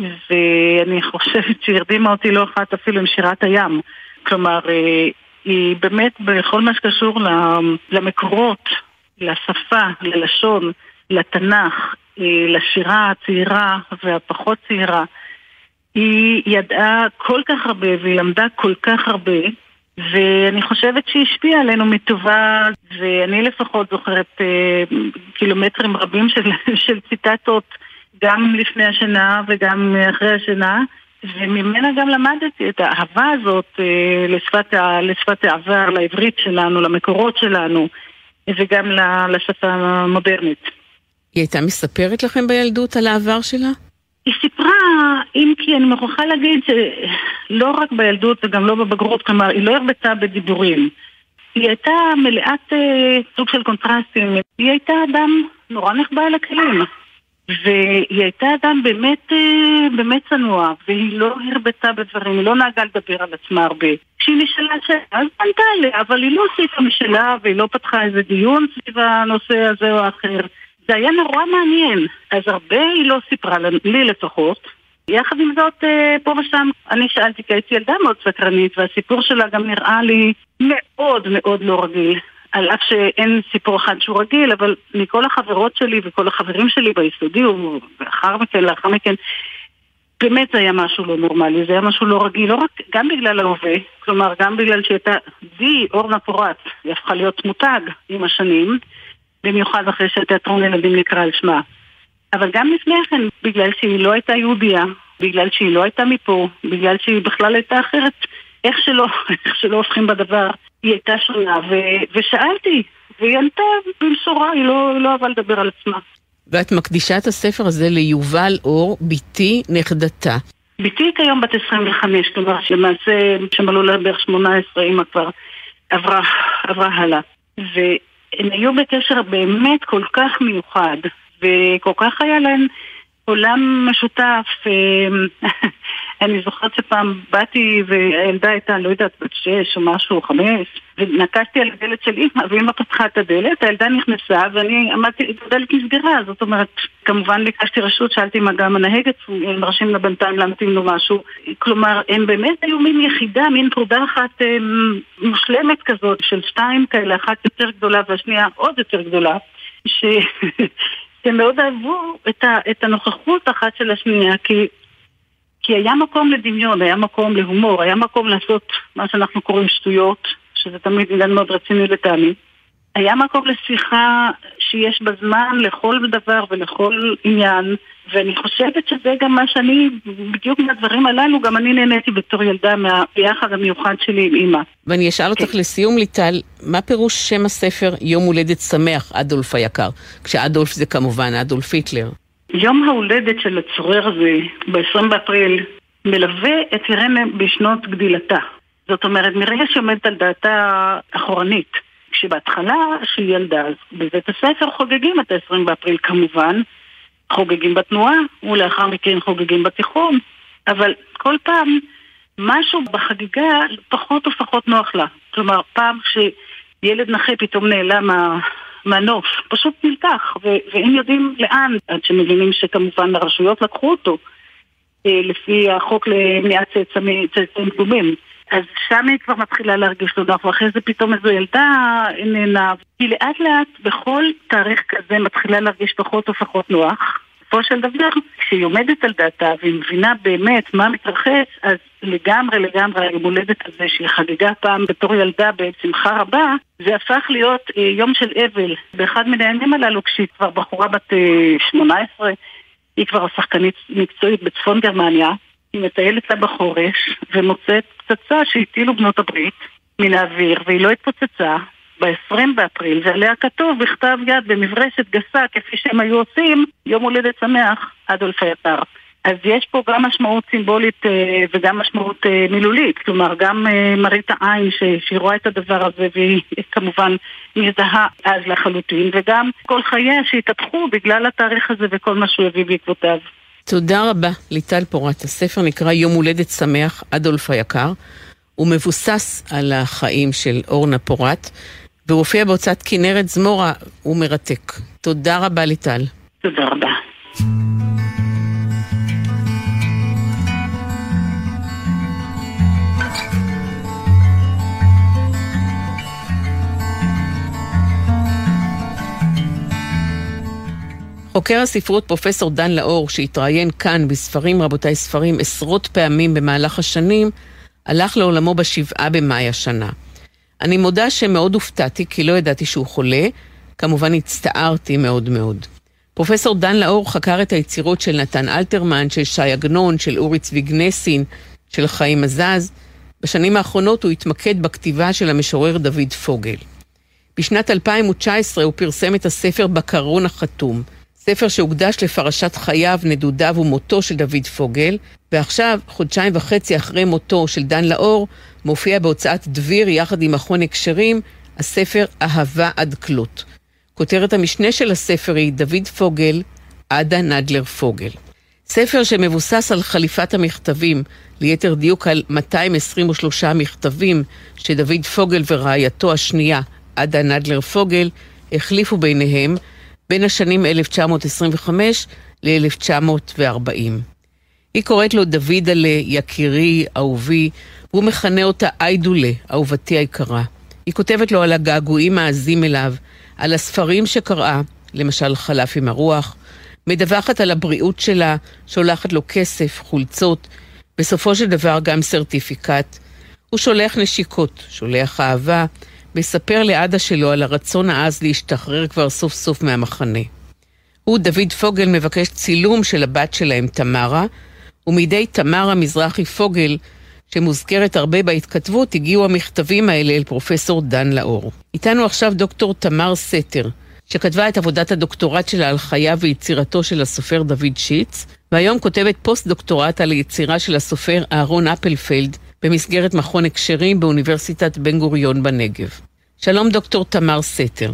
ואני חושבת שהיא הרדימה אותי לא אחת אפילו עם שירת הים. כלומר, אה, היא באמת בכל מה שקשור למקורות, לשפה, ללשון, לתנ"ך, אה, לשירה הצעירה והפחות צעירה. היא ידעה כל כך הרבה והיא למדה כל כך הרבה ואני חושבת שהיא השפיעה עלינו מטובה ואני לפחות זוכרת אה, קילומטרים רבים של, של ציטטות גם לפני השנה וגם אחרי השנה וממנה גם למדתי את האהבה הזאת אה, לשפת, לשפת העבר, לעברית שלנו, למקורות שלנו, וגם לשפה המודרנית. היא הייתה מספרת לכם בילדות על העבר שלה? היא סיפרה, אם כי אני מוכרחה להגיד שלא רק בילדות וגם לא בבגרות, כלומר, היא לא הרבתה בדיבורים. היא הייתה מלאת אה, סוג של קונטרסטים. היא הייתה אדם נורא נחבא אל הכלים. והיא הייתה אדם באמת, אה, באמת צנוע, והיא לא הרבתה בדברים, היא לא נהגה לדבר על עצמה הרבה. כשהיא נשאלה שאלה, אז פנתה אליה, אבל היא לא הוסיפה משלה, והיא לא פתחה איזה דיון סביב הנושא הזה או האחר. זה היה נורא מעניין. אז הרבה היא לא סיפרה, לי לפחות. יחד עם זאת, אה, פה ושם, אני שאלתי כי הייתי ילדה מאוד סקרנית, והסיפור שלה גם נראה לי מאוד מאוד לא רגיל. על אף שאין סיפור אחד שהוא רגיל, אבל מכל החברות שלי וכל החברים שלי ביסודי, ולאחר מכן, לאחר מכן, באמת זה היה משהו לא נורמלי, זה היה משהו לא רגיל, לא רק, גם בגלל ההווה, כלומר, גם בגלל שהייתה די אורנה פורט, היא הפכה להיות מותג עם השנים, במיוחד אחרי שהתיאטרון ילדים נקרא על שמה. אבל גם לפני כן, בגלל שהיא לא הייתה יהודייה, בגלל שהיא לא הייתה מפה, בגלל שהיא בכלל הייתה אחרת, איך שלא, איך שלא הופכים בדבר, היא הייתה שונה, ו- ושאלתי, והיא ענתה במשורה, היא לא, לא אהבה לדבר על עצמה. ואת מקדישה את הספר הזה ליובל אור, בתי נכדתה. בתי כיום בת 25, כלומר שלמעשה, שמלאו לה בערך 18, אימא כבר עברה, עברה הלאה. והם היו בקשר באמת כל כך מיוחד, וכל כך היה להם עולם משותף. אני זוכרת שפעם באתי והילדה הייתה, לא יודעת, בת שש או משהו, חמש, ונקשתי על הדלת של אימא, ואימא פתחה את הדלת, הילדה נכנסה, ואני עמדתי, הדלת נסגרה, זאת אומרת, כמובן ביקשתי רשות, שאלתי מה גם הנהגת, הם מרשים לה בינתיים להמתין לו משהו. כלומר, הם באמת היו מין יחידה, מין פרודה אחת אה, מושלמת כזאת, של שתיים כאלה, אחת יותר גדולה והשנייה עוד יותר גדולה, ש... שהם מאוד אהבו את, ה, את הנוכחות אחת של השנייה, כי, כי היה מקום לדמיון, היה מקום להומור, היה מקום לעשות מה שאנחנו קוראים שטויות, שזה תמיד עניין מאוד רציני לטעמי. היה מקום לשיחה שיש בה זמן לכל דבר ולכל עניין, ואני חושבת שזה גם מה שאני, בדיוק מהדברים הללו, גם אני נהניתי בתור ילדה מהביחד המיוחד שלי עם אימא. ואני אשאל אותך לסיום, ליטל, מה פירוש שם הספר יום הולדת שמח, אדולף היקר? כשאדולף זה כמובן אדולף היטלר. יום ההולדת של הצורר הזה, ב-20 באפריל, מלווה את אירנה בשנות גדילתה. זאת אומרת, מרגע שעומדת על דעתה אחורנית. כשבהתחלה, שהיא ילדה, אז בבית הספר חוגגים את ה-20 באפריל כמובן, חוגגים בתנועה, ולאחר מכן חוגגים בתיכון, אבל כל פעם משהו בחגיגה פחות ופחות נוח לה. כלומר, פעם שילד נכה פתאום נעלם מהנוף, פשוט נלקח, ו- והם יודעים לאן, עד שמבינים שכמובן הרשויות לקחו אותו, אה, לפי החוק למניעת צאצאים קדומים. אז שם היא כבר מתחילה להרגיש לא נוח, ואחרי זה פתאום איזו ילדה איננה. היא לאט לאט בכל תאריך כזה מתחילה להרגיש פחות ופחות נוח. בסופו של דבר, כשהיא עומדת על דעתה והיא מבינה באמת מה מתרחש, אז לגמרי לגמרי היום הולדת הזה שהיא חגגה פעם בתור ילדה בשמחה רבה, זה הפך להיות אה, יום של אבל. באחד מן הימים הללו, כשהיא כבר בחורה בת אה, 18, היא כבר שחקנית מקצועית בצפון גרמניה, היא מטיילת לה בחורש ומוצאת פצצה שהטילו בנות הברית מן האוויר והיא לא התפוצצה ב-20 באפריל ועליה כתוב בכתב יד במברשת גסה כפי שהם היו עושים יום הולדת שמח אדולף היקר. אז יש פה גם משמעות סימבולית אה, וגם משמעות אה, מילולית, כלומר גם אה, מראית העין שהיא רואה את הדבר הזה והיא כמובן מזדהה אז לחלוטין, וגם כל חייה שהתהפכו בגלל התאריך הזה וכל מה שהוא הביא בעקבותיו. תודה רבה, ליטל פורת. הספר נקרא יום הולדת שמח, אדולף היקר. הוא מבוסס על החיים של אורנה פורת, והוא הופיע בהוצאת כנרת זמורה, הוא מרתק. תודה רבה, ליטל. תודה רבה. חוקר הספרות פרופסור דן לאור, שהתראיין כאן בספרים רבותיי ספרים עשרות פעמים במהלך השנים, הלך לעולמו בשבעה במאי השנה. אני מודה שמאוד הופתעתי, כי לא ידעתי שהוא חולה, כמובן הצטערתי מאוד מאוד. פרופסור דן לאור חקר את היצירות של נתן אלתרמן, של שי עגנון, של אורי צבי גנסין, של חיים עזז. בשנים האחרונות הוא התמקד בכתיבה של המשורר דוד פוגל. בשנת 2019 הוא פרסם את הספר בקרון החתום. ספר שהוקדש לפרשת חייו, נדודיו ומותו של דוד פוגל, ועכשיו, חודשיים וחצי אחרי מותו של דן לאור, מופיע בהוצאת דביר יחד עם מכון הקשרים, הספר אהבה עד כלות. כותרת המשנה של הספר היא דוד פוגל, עדה נדלר פוגל. ספר שמבוסס על חליפת המכתבים, ליתר דיוק על 223 מכתבים שדוד פוגל ורעייתו השנייה, עדה נדלר פוגל, החליפו ביניהם בין השנים 1925 ל-1940. היא קוראת לו דוידלה, יקירי, אהובי, והוא מכנה אותה איידולה, אהובתי היקרה. היא כותבת לו על הגעגועים העזים אליו, על הספרים שקראה, למשל חלף עם הרוח, מדווחת על הבריאות שלה, שולחת לו כסף, חולצות, בסופו של דבר גם סרטיפיקט. הוא שולח נשיקות, שולח אהבה, מספר לעדה שלו על הרצון העז להשתחרר כבר סוף סוף מהמחנה. הוא, דוד פוגל, מבקש צילום של הבת שלהם, תמרה, ומידי תמרה מזרחי פוגל, שמוזכרת הרבה בהתכתבות, הגיעו המכתבים האלה אל פרופסור דן לאור. איתנו עכשיו דוקטור תמר סתר, שכתבה את עבודת הדוקטורט שלה על חייו ויצירתו של הסופר דוד שיץ, והיום כותבת פוסט-דוקטורט על היצירה של הסופר אהרון אפלפלד במסגרת מכון הקשרים באוניברסיטת בן גוריון בנגב. שלום דוקטור תמר סתר.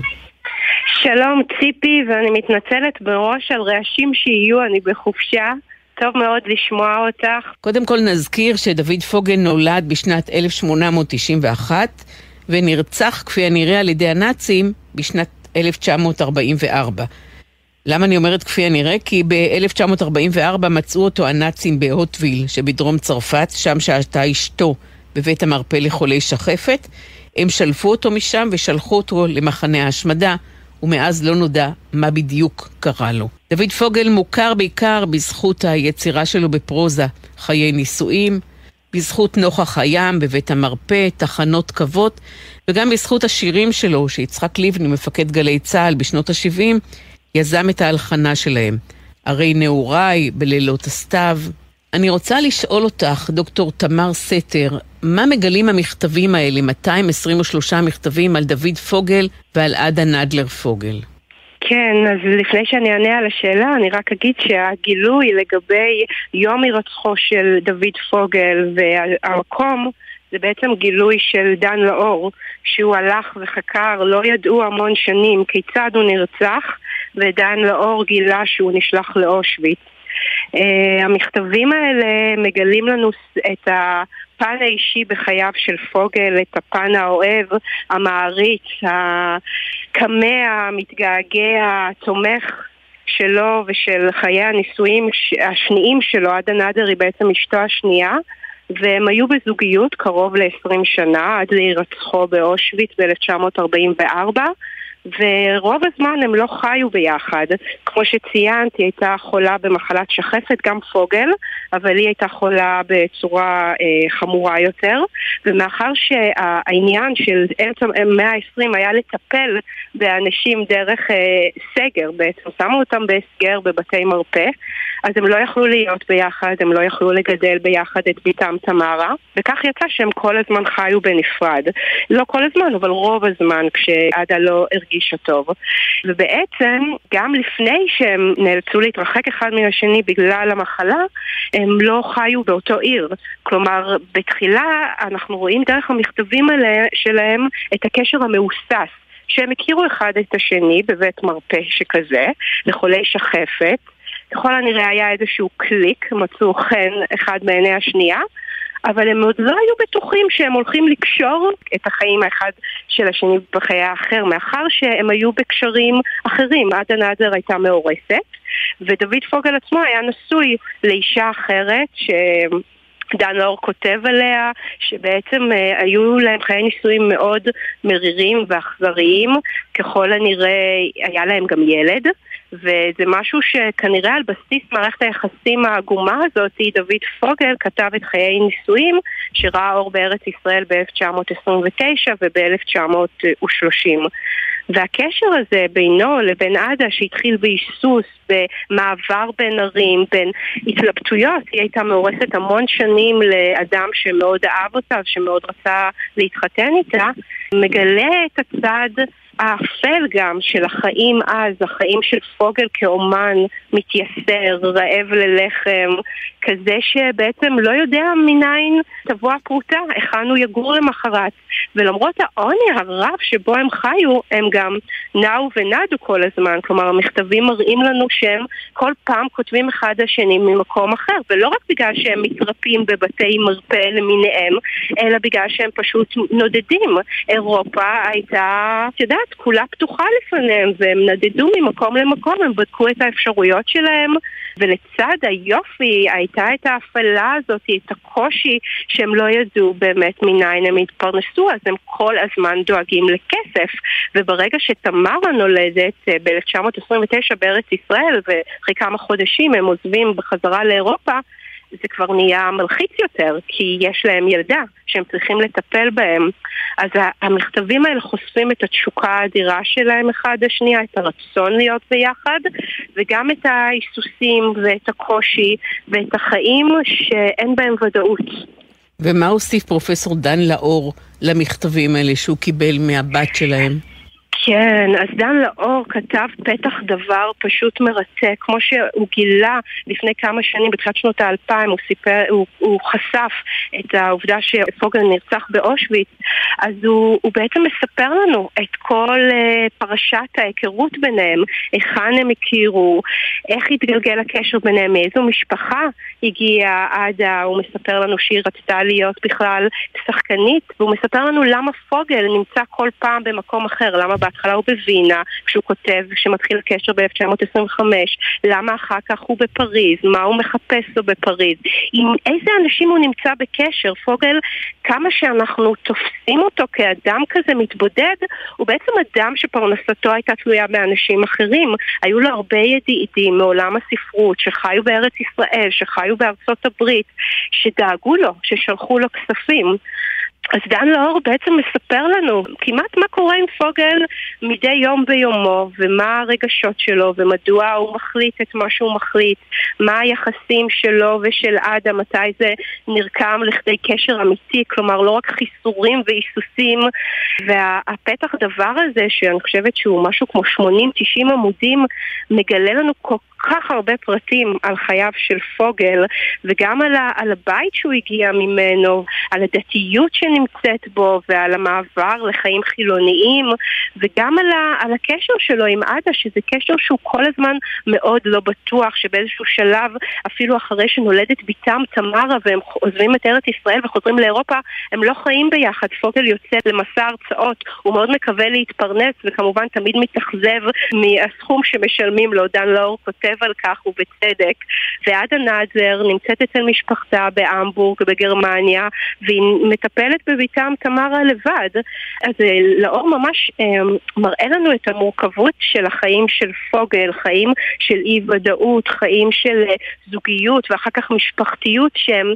שלום ציפי, ואני מתנצלת מראש על רעשים שיהיו, אני בחופשה. טוב מאוד לשמוע אותך. קודם כל נזכיר שדוד פוגל נולד בשנת 1891 ונרצח כפי הנראה על ידי הנאצים בשנת 1944. למה אני אומרת כפי הנראה? כי ב-1944 מצאו אותו הנאצים בהוטוויל שבדרום צרפת, שם שהתה אשתו בבית המרפא לחולי שחפת. הם שלפו אותו משם ושלחו אותו למחנה ההשמדה, ומאז לא נודע מה בדיוק קרה לו. דוד פוגל מוכר בעיקר בזכות היצירה שלו בפרוזה, חיי נישואים, בזכות נוכח הים בבית המרפא, תחנות קוות, וגם בזכות השירים שלו, שיצחק לבני, מפקד גלי צה"ל בשנות ה-70, יזם את ההלחנה שלהם. הרי נעוריי, בלילות הסתיו. אני רוצה לשאול אותך, דוקטור תמר סתר, מה מגלים המכתבים האלה, 223 מכתבים על דוד פוגל ועל עדה נדלר פוגל? כן, אז לפני שאני אענה על השאלה, אני רק אגיד שהגילוי לגבי יום הירצחו של דוד פוגל והמקום זה בעצם גילוי של דן לאור, שהוא הלך וחקר, לא ידעו המון שנים כיצד הוא נרצח, ודן לאור גילה שהוא נשלח לאושוויץ. Uh, המכתבים האלה מגלים לנו את הפן האישי בחייו של פוגל, את הפן האוהב, המעריץ, הקמע, המתגעגע, התומך שלו ושל חיי הנישואים השניים שלו, עדה נאדר היא בעצם אשתו השנייה. והם היו בזוגיות קרוב ל-20 שנה, עד להירצחו באושוויץ ב-1944. ורוב הזמן הם לא חיו ביחד. כמו שציינתי, הייתה חולה במחלת שחפת, גם פוגל, אבל היא הייתה חולה בצורה אה, חמורה יותר, ומאחר שהעניין של אמצע המאה ה-20 היה לטפל באנשים דרך אה, סגר, בעצם שמו אותם בהסגר בבתי מרפא, אז הם לא יכלו להיות ביחד, הם לא יכלו לגדל ביחד את ביתם תמרה, וכך יצא שהם כל הזמן חיו בנפרד. לא כל הזמן, אבל רוב הזמן כשעדה לא הרגישה טוב. ובעצם, גם לפני שהם נאלצו להתרחק אחד מן השני בגלל המחלה, הם לא חיו באותו עיר. כלומר, בתחילה אנחנו רואים דרך המכתבים האלה שלהם את הקשר המאוסס. שהם הכירו אחד את השני בבית מרפא שכזה, לחולי שחפת, ככל הנראה היה איזשהו קליק, מצאו חן אחד מעיני השנייה, אבל הם עוד לא היו בטוחים שהם הולכים לקשור את החיים האחד של השני בחיי האחר, מאחר שהם היו בקשרים אחרים. עדה נאדר הייתה מאורסת, ודוד פוגל עצמו היה נשוי לאישה אחרת, ש... דן אור כותב עליה שבעצם אה, היו להם חיי נישואים מאוד מרירים ואכזריים, ככל הנראה היה להם גם ילד. וזה משהו שכנראה על בסיס מערכת היחסים העגומה הזאת, דוד פוגל כתב את חיי נישואים שראה אור בארץ ישראל ב-1929 וב-1930. והקשר הזה בינו לבין עדה שהתחיל בהיסוס, במעבר בין ערים, בין התלבטויות, היא הייתה מאורסת המון שנים לאדם שמאוד אהב אותה ושמאוד רצה להתחתן איתה, מגלה את הצד האפל גם של החיים אז, החיים של פוגל כאומן מתייסר, רעב ללחם, כזה שבעצם לא יודע מניין תבוא הפרוטה, היכן הוא יגור למחרת. ולמרות העוני הרב שבו הם חיו, הם גם נעו ונדו כל הזמן. כלומר, המכתבים מראים לנו שהם כל פעם כותבים אחד לשני ממקום אחר, ולא רק בגלל שהם מתרפים בבתי מרפא למיניהם, אלא בגלל שהם פשוט נודדים. אירופה הייתה, את יודעת, כולה פתוחה לפניהם, והם נדדו ממקום למקום, הם בדקו את האפשרויות שלהם, ולצד היופי הייתה את ההפעלה הזאת, את הקושי שהם לא ידעו באמת מניין הם התפרנסו, אז הם כל הזמן דואגים לכסף. וברגע שתמרה נולדת אה, ב-1929 בארץ ישראל, ואחרי כמה חודשים הם עוזבים בחזרה לאירופה, זה כבר נהיה מלחיץ יותר, כי יש להם ילדה שהם צריכים לטפל בהם. אז המכתבים האלה חושפים את התשוקה האדירה שלהם אחד לשנייה, את הרצון להיות ביחד, וגם את ההיסוסים ואת הקושי ואת החיים שאין בהם ודאות. ומה הוסיף פרופסור דן לאור למכתבים האלה שהוא קיבל מהבת שלהם? כן, אז דן לאור כתב פתח דבר פשוט מרתק, כמו שהוא גילה לפני כמה שנים, בתחילת שנות האלפיים, הוא, סיפר, הוא, הוא חשף את העובדה שפוגל נרצח באושוויץ, אז הוא, הוא בעצם מספר לנו את כל uh, פרשת ההיכרות ביניהם, היכן הם הכירו, איך התגלגל הקשר ביניהם, מאיזו משפחה הגיעה עדה, הוא מספר לנו שהיא רצתה להיות בכלל שחקנית, והוא מספר לנו למה פוגל נמצא כל פעם במקום אחר, למה בהתחלה הוא בווינה, כשהוא כותב, כשמתחיל הקשר ב-1925, למה אחר כך הוא בפריז, מה הוא מחפש לו בפריז, עם איזה אנשים הוא נמצא בקשר. פוגל, כמה שאנחנו תופסים אותו כאדם כזה מתבודד, הוא בעצם אדם שפרנסתו הייתה תלויה באנשים אחרים. היו לו הרבה ידידים מעולם הספרות, שחיו בארץ ישראל, שחיו בארצות הברית, שדאגו לו, ששלחו לו כספים. אז דן לאור בעצם מספר לנו כמעט מה קורה עם פוגל מדי יום ביומו ומה הרגשות שלו ומדוע הוא מחליט את מה שהוא מחליט, מה היחסים שלו ושל עדה, מתי זה נרקם לכדי קשר אמיתי, כלומר לא רק חיסורים והיסוסים. והפתח דבר הזה שאני חושבת שהוא משהו כמו 80-90 עמודים מגלה לנו כל כך הרבה פרטים על חייו של פוגל וגם על, ה, על הבית שהוא הגיע ממנו, על הדתיות שנמצאת בו ועל המעבר לחיים חילוניים וגם על, ה, על הקשר שלו עם עדה, שזה קשר שהוא כל הזמן מאוד לא בטוח, שבאיזשהו שלב, אפילו אחרי שנולדת בתם תמרה והם עוזבים את ארץ ישראל וחוזרים לאירופה, הם לא חיים ביחד. פוגל יוצא למסע הרצאות, הוא מאוד מקווה להתפרנס וכמובן תמיד מתאכזב מהסכום שמשלמים לו. דן לאור כותב על כך ובצדק. ועדה נאזר נמצאת אצל משפחתה בהמבורג בגרמניה והיא מטפלת בביתם תמרה לבד. אז אה, לאור ממש אה, מראה לנו את המורכבות של החיים של פוגל, חיים של אי ודאות, חיים של אה, זוגיות ואחר כך משפחתיות שהם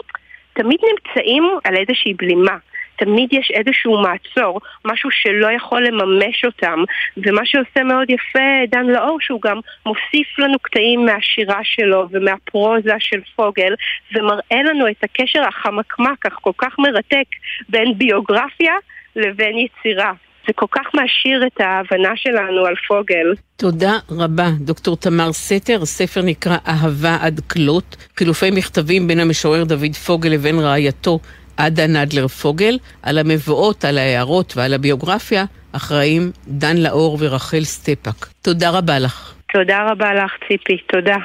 תמיד נמצאים על איזושהי בלימה. תמיד יש איזשהו מעצור, משהו שלא יכול לממש אותם. ומה שעושה מאוד יפה דן לאור, שהוא גם מוסיף לנו קטעים מהשירה שלו ומהפרוזה של פוגל, ומראה לנו את הקשר החמקמק, אך כל כך מרתק, בין ביוגרפיה לבין יצירה. זה כל כך מעשיר את ההבנה שלנו על פוגל. תודה רבה, דוקטור תמר סתר. הספר נקרא אהבה עד כלות, חילופי מכתבים בין המשורר דוד פוגל לבין רעייתו עדה נדלר פוגל, על המבואות, על ההערות ועל הביוגרפיה, אחראים דן לאור ורחל סטפק. תודה רבה לך. תודה רבה לך, ציפי. תודה.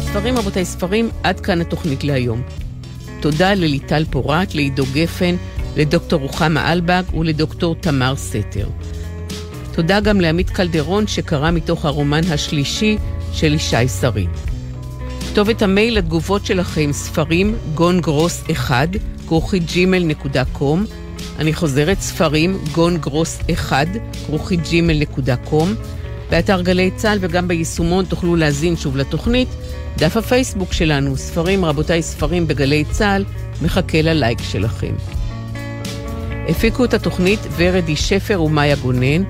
ספרים, רבותיי, ספרים, עד כאן התוכנית להיום. תודה לליטל פורת, לעידו גפן, לדוקטור רוחמה אלבג ולדוקטור תמר סתר. תודה גם לעמית קלדרון שקרא מתוך הרומן השלישי של ישי שריד. כתובת המייל לתגובות שלכם ספרים גון גרוס 1 כרוכית קום אני חוזרת ספרים גון גרוס 1 כרוכית קום באתר גלי צה"ל וגם ביישומון תוכלו להזין שוב לתוכנית. דף הפייסבוק שלנו, ספרים רבותיי ספרים בגלי צה"ל, מחכה ללייק שלכם. הפיקו את התוכנית ורדי שפר ומאיה גונן.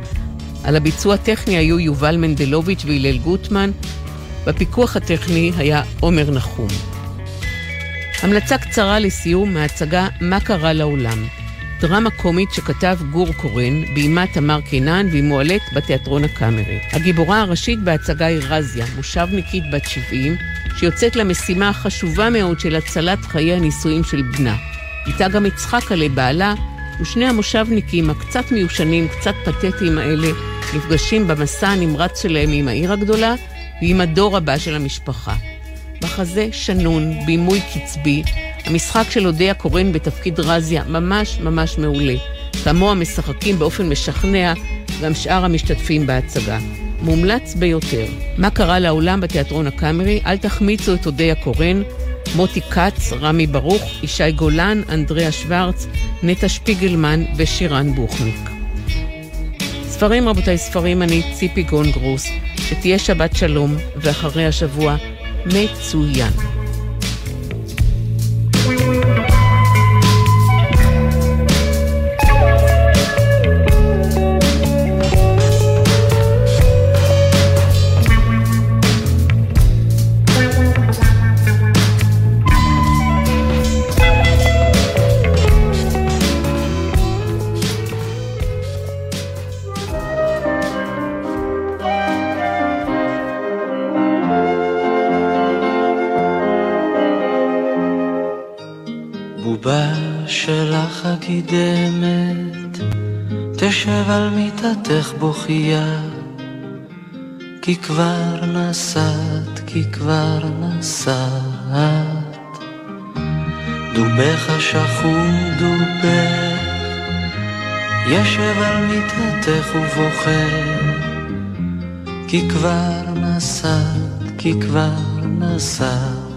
על הביצוע הטכני היו יובל מנדלוביץ' והלל גוטמן. בפיקוח הטכני היה עומר נחום. המלצה קצרה לסיום מההצגה "מה קרה לעולם". דרמה קומית שכתב גור קורן, ביימה תמר קינן והיא מועלית בתיאטרון הקאמרי. הגיבורה הראשית בהצגה היא רזיה, מושבניקית בת 70, שיוצאת למשימה החשובה מאוד של הצלת חיי הנישואים של בנה. איתה גם יצחק עלי בעלה, ושני המושבניקים הקצת מיושנים, קצת פתטיים האלה, נפגשים במסע הנמרץ שלהם עם העיר הגדולה ועם הדור הבא של המשפחה. מחזה שנון, בימוי קצבי, המשחק של אודיה קורן בתפקיד רזיה ממש ממש מעולה. כמוה משחקים באופן משכנע גם שאר המשתתפים בהצגה. מומלץ ביותר. מה קרה לעולם בתיאטרון הקאמרי? אל תחמיצו את אודיה קורן, מוטי כץ, רמי ברוך, ישי גולן, אנדריאה שוורץ, נטע שפיגלמן ושירן בוכניק. ספרים רבותיי, ספרים אני ציפי גון גרוס, שתהיה שבת שלום, ואחרי השבוע מצוין. הקידמת, תשב על מיטתך בוכייה, כי כבר נסעת, כי כבר נסעת. דובך שחום דובך, ישב על מיטתך ובוכה, כי כבר נסעת, כי כבר נסעת.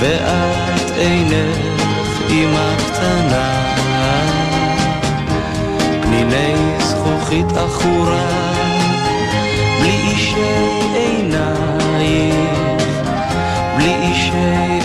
ואת עינך אמא קטנה. פניני זכוכית עכורה, בלי אישי עינייך, בלי אישי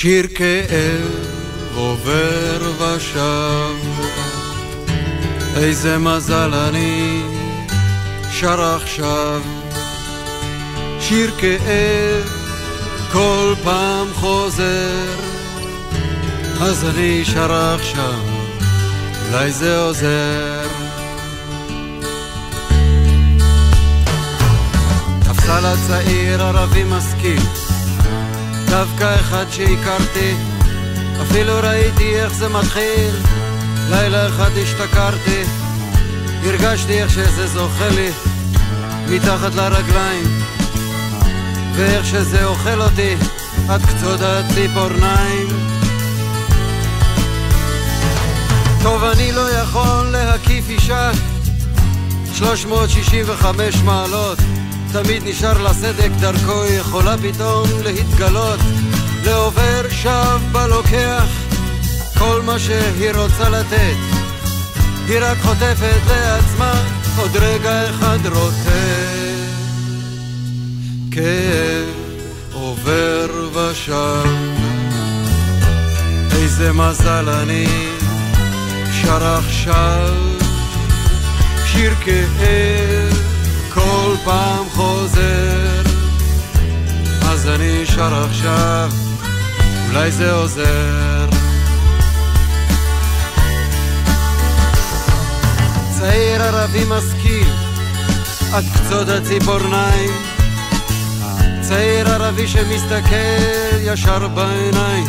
שיר כאב עובר ושב. איזה מזל אני שר עכשיו, שיר כאב כל פעם חוזר, אז אני שר עכשיו, אולי זה עוזר. תפסה לה צעיר ערבי משכיל, דווקא אחד שהכרתי, אפילו ראיתי איך זה מתחיל. לילה אחד השתכרתי, הרגשתי איך שזה זוכה לי. מתחת לרגליים, ואיך שזה אוכל אותי. עד קצות הציפורניים. טוב, אני לא יכול להקיף אישה. 365 מעלות, תמיד נשאר לה סדק דרכו, יכולה פתאום להתגלות, לעובר שב בלוקח כל מה שהיא רוצה לתת, היא רק חוטפת לעצמה עוד רגע אחד רוטט. כאב עובר ושב, איזה מזל אני שר עכשיו, שיר כאב כל פעם חוזר, אז אני שר עכשיו, אולי זה עוזר. צעיר ערבי משכיל עד קצות הציפורניים. צעיר ערבי שמסתכל ישר בעיניים.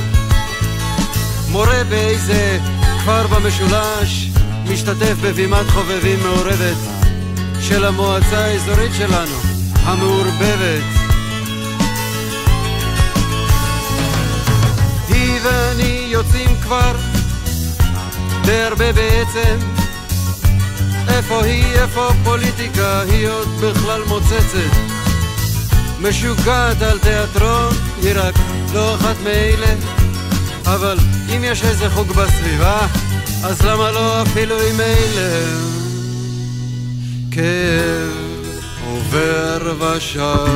מורה באיזה כפר במשולש משתתף בבימת חובבים מעורבת של המועצה האזורית שלנו, המעורבבת היא ואני יוצאים כבר די הרבה בעצם איפה היא, איפה פוליטיקה, היא עוד בכלל מוצצת. משוגעת על תיאטרון, היא רק לא אחת מאלה. אבל אם יש איזה חוג בסביבה, אז למה לא אפילו עם אלה? כאב עובר ושב,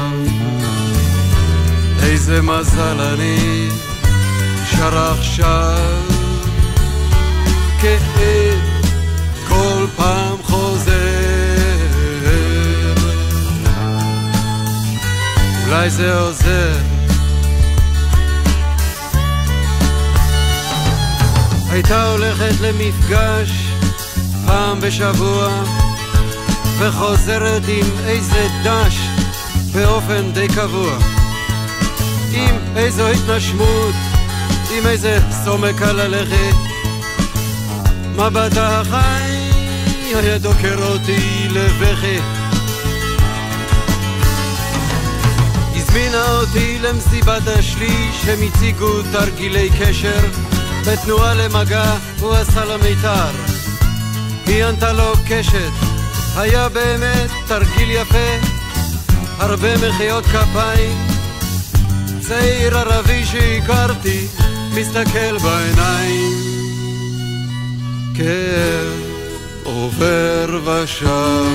איזה מזל אני שר עכשיו. כאב כל פעם חוזר. אולי זה עוזר. הייתה הולכת למפגש פעם בשבוע וחוזרת עם איזה דש באופן די קבוע. עם איזו התנשמות, עם איזה סומק על הלכת. מבטה החי היה דוקר אותי לבכי. הזמינה אותי למסיבת השליש הם הציגו תרגילי קשר. בתנועה למגע הוא עשה לה מיתר. היא ענתה לו קשת היה באמת תרגיל יפה הרבה מחיאות כפיים. צעיר ערבי שהכרתי מסתכל בעיניים. כאב עובר ושב.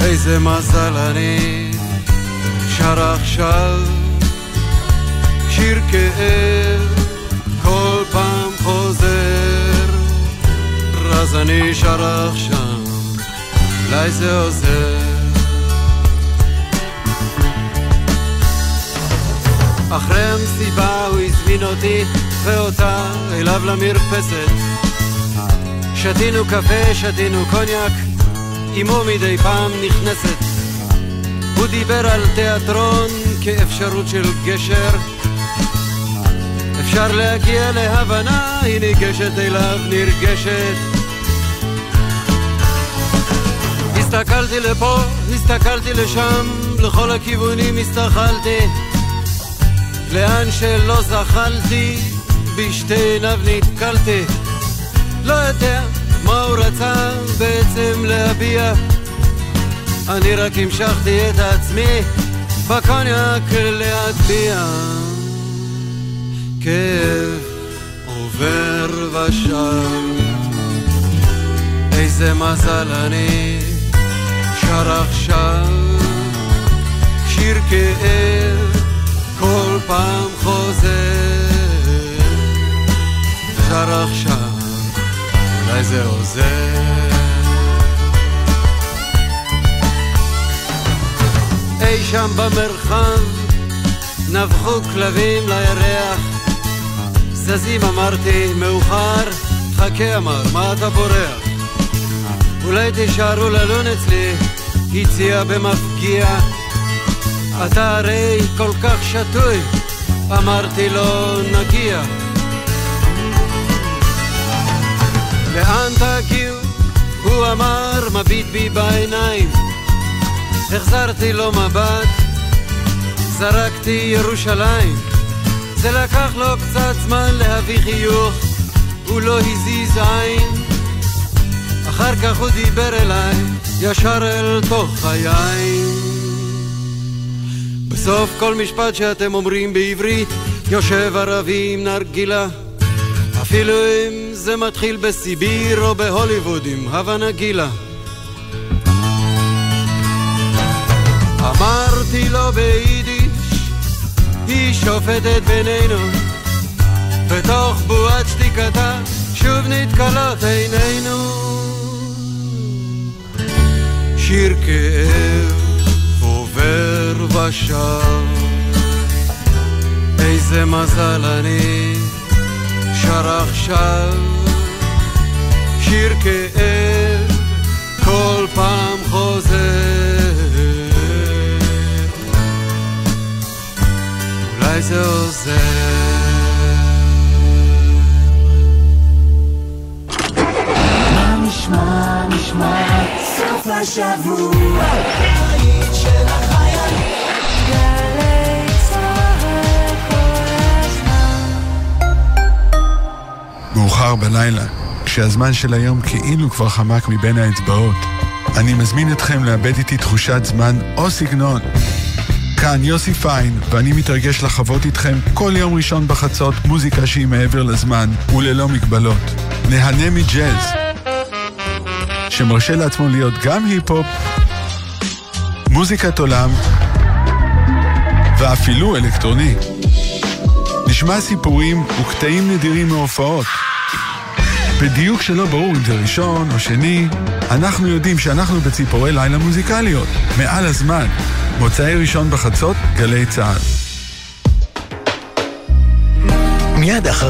איזה מזל אני שר עכשיו. שיר כאב כל פעם חוזר. אז אני שר עכשיו אולי זה עוזר אחרי המסיבה הוא הזמין אותי ואותה אליו למרפסת שתינו קפה, שתינו קוניאק, אמו מדי פעם נכנסת. הוא דיבר על תיאטרון כאפשרות של גשר. אפשר להגיע להבנה, היא ניגשת אליו נרגשת. הסתכלתי לפה, הסתכלתי לשם, לכל הכיוונים הסתכלתי. לאן שלא זחלתי, בשתי עיניו נתקלתי. לא יודע מה הוא רצה בעצם להביע אני רק המשכתי את עצמי בקוניאק להטביע כאב עובר ושב איזה מזל אני שר עכשיו שיר כאב כל פעם חוזר. כבר עכשיו, אולי זה עוזר. אי שם במרחב נבחו כלבים לירח. זזים אמרתי מאוחר חכה אמר מה אתה בורח? אולי תישארו ללון אצלי הציע במפגיע אתה הרי כל כך שטוי אמרתי לו נגיע לאן תגיעו? הוא אמר מביט בי בעיניים החזרתי לו מבט, זרקתי ירושלים. זה לקח לו קצת זמן להביא חיוך, הוא לא הזיז עין. אחר כך הוא דיבר אליי, ישר אל תוך היין. בסוף כל משפט שאתם אומרים בעברית, יושב ערבי עם נרגילה. אפילו אם זה מתחיל בסיביר או בהוליווד עם הווה נגילה. אמרתי לו ביידיש, היא שופטת בינינו. בתוך בועת שתיקתה, שוב נתקלות עינינו. שיר כאב עובר ושב, איזה מזל אני שר עכשיו. שיר כאב כל פעם חוזר. אולי זה עוזר. נשמע, נשמע, השבוע, של. מאוחר בלילה, כשהזמן של היום כאילו כבר חמק מבין האצבעות, אני מזמין אתכם לאבד איתי תחושת זמן או סגנון. כאן יוסי פיין, ואני מתרגש לחוות איתכם כל יום ראשון בחצות מוזיקה שהיא מעבר לזמן וללא מגבלות. נהנה מג'אז, שמרשה לעצמו להיות גם היפ-הופ, מוזיקת עולם ואפילו אלקטרוני. נשמע סיפורים וקטעים נדירים מהופעות. בדיוק שלא ברור אם זה ראשון או שני, אנחנו יודעים שאנחנו בציפורי לילה מוזיקליות, מעל הזמן. מוצאי ראשון בחצות, גלי צה"ל. מיד אחר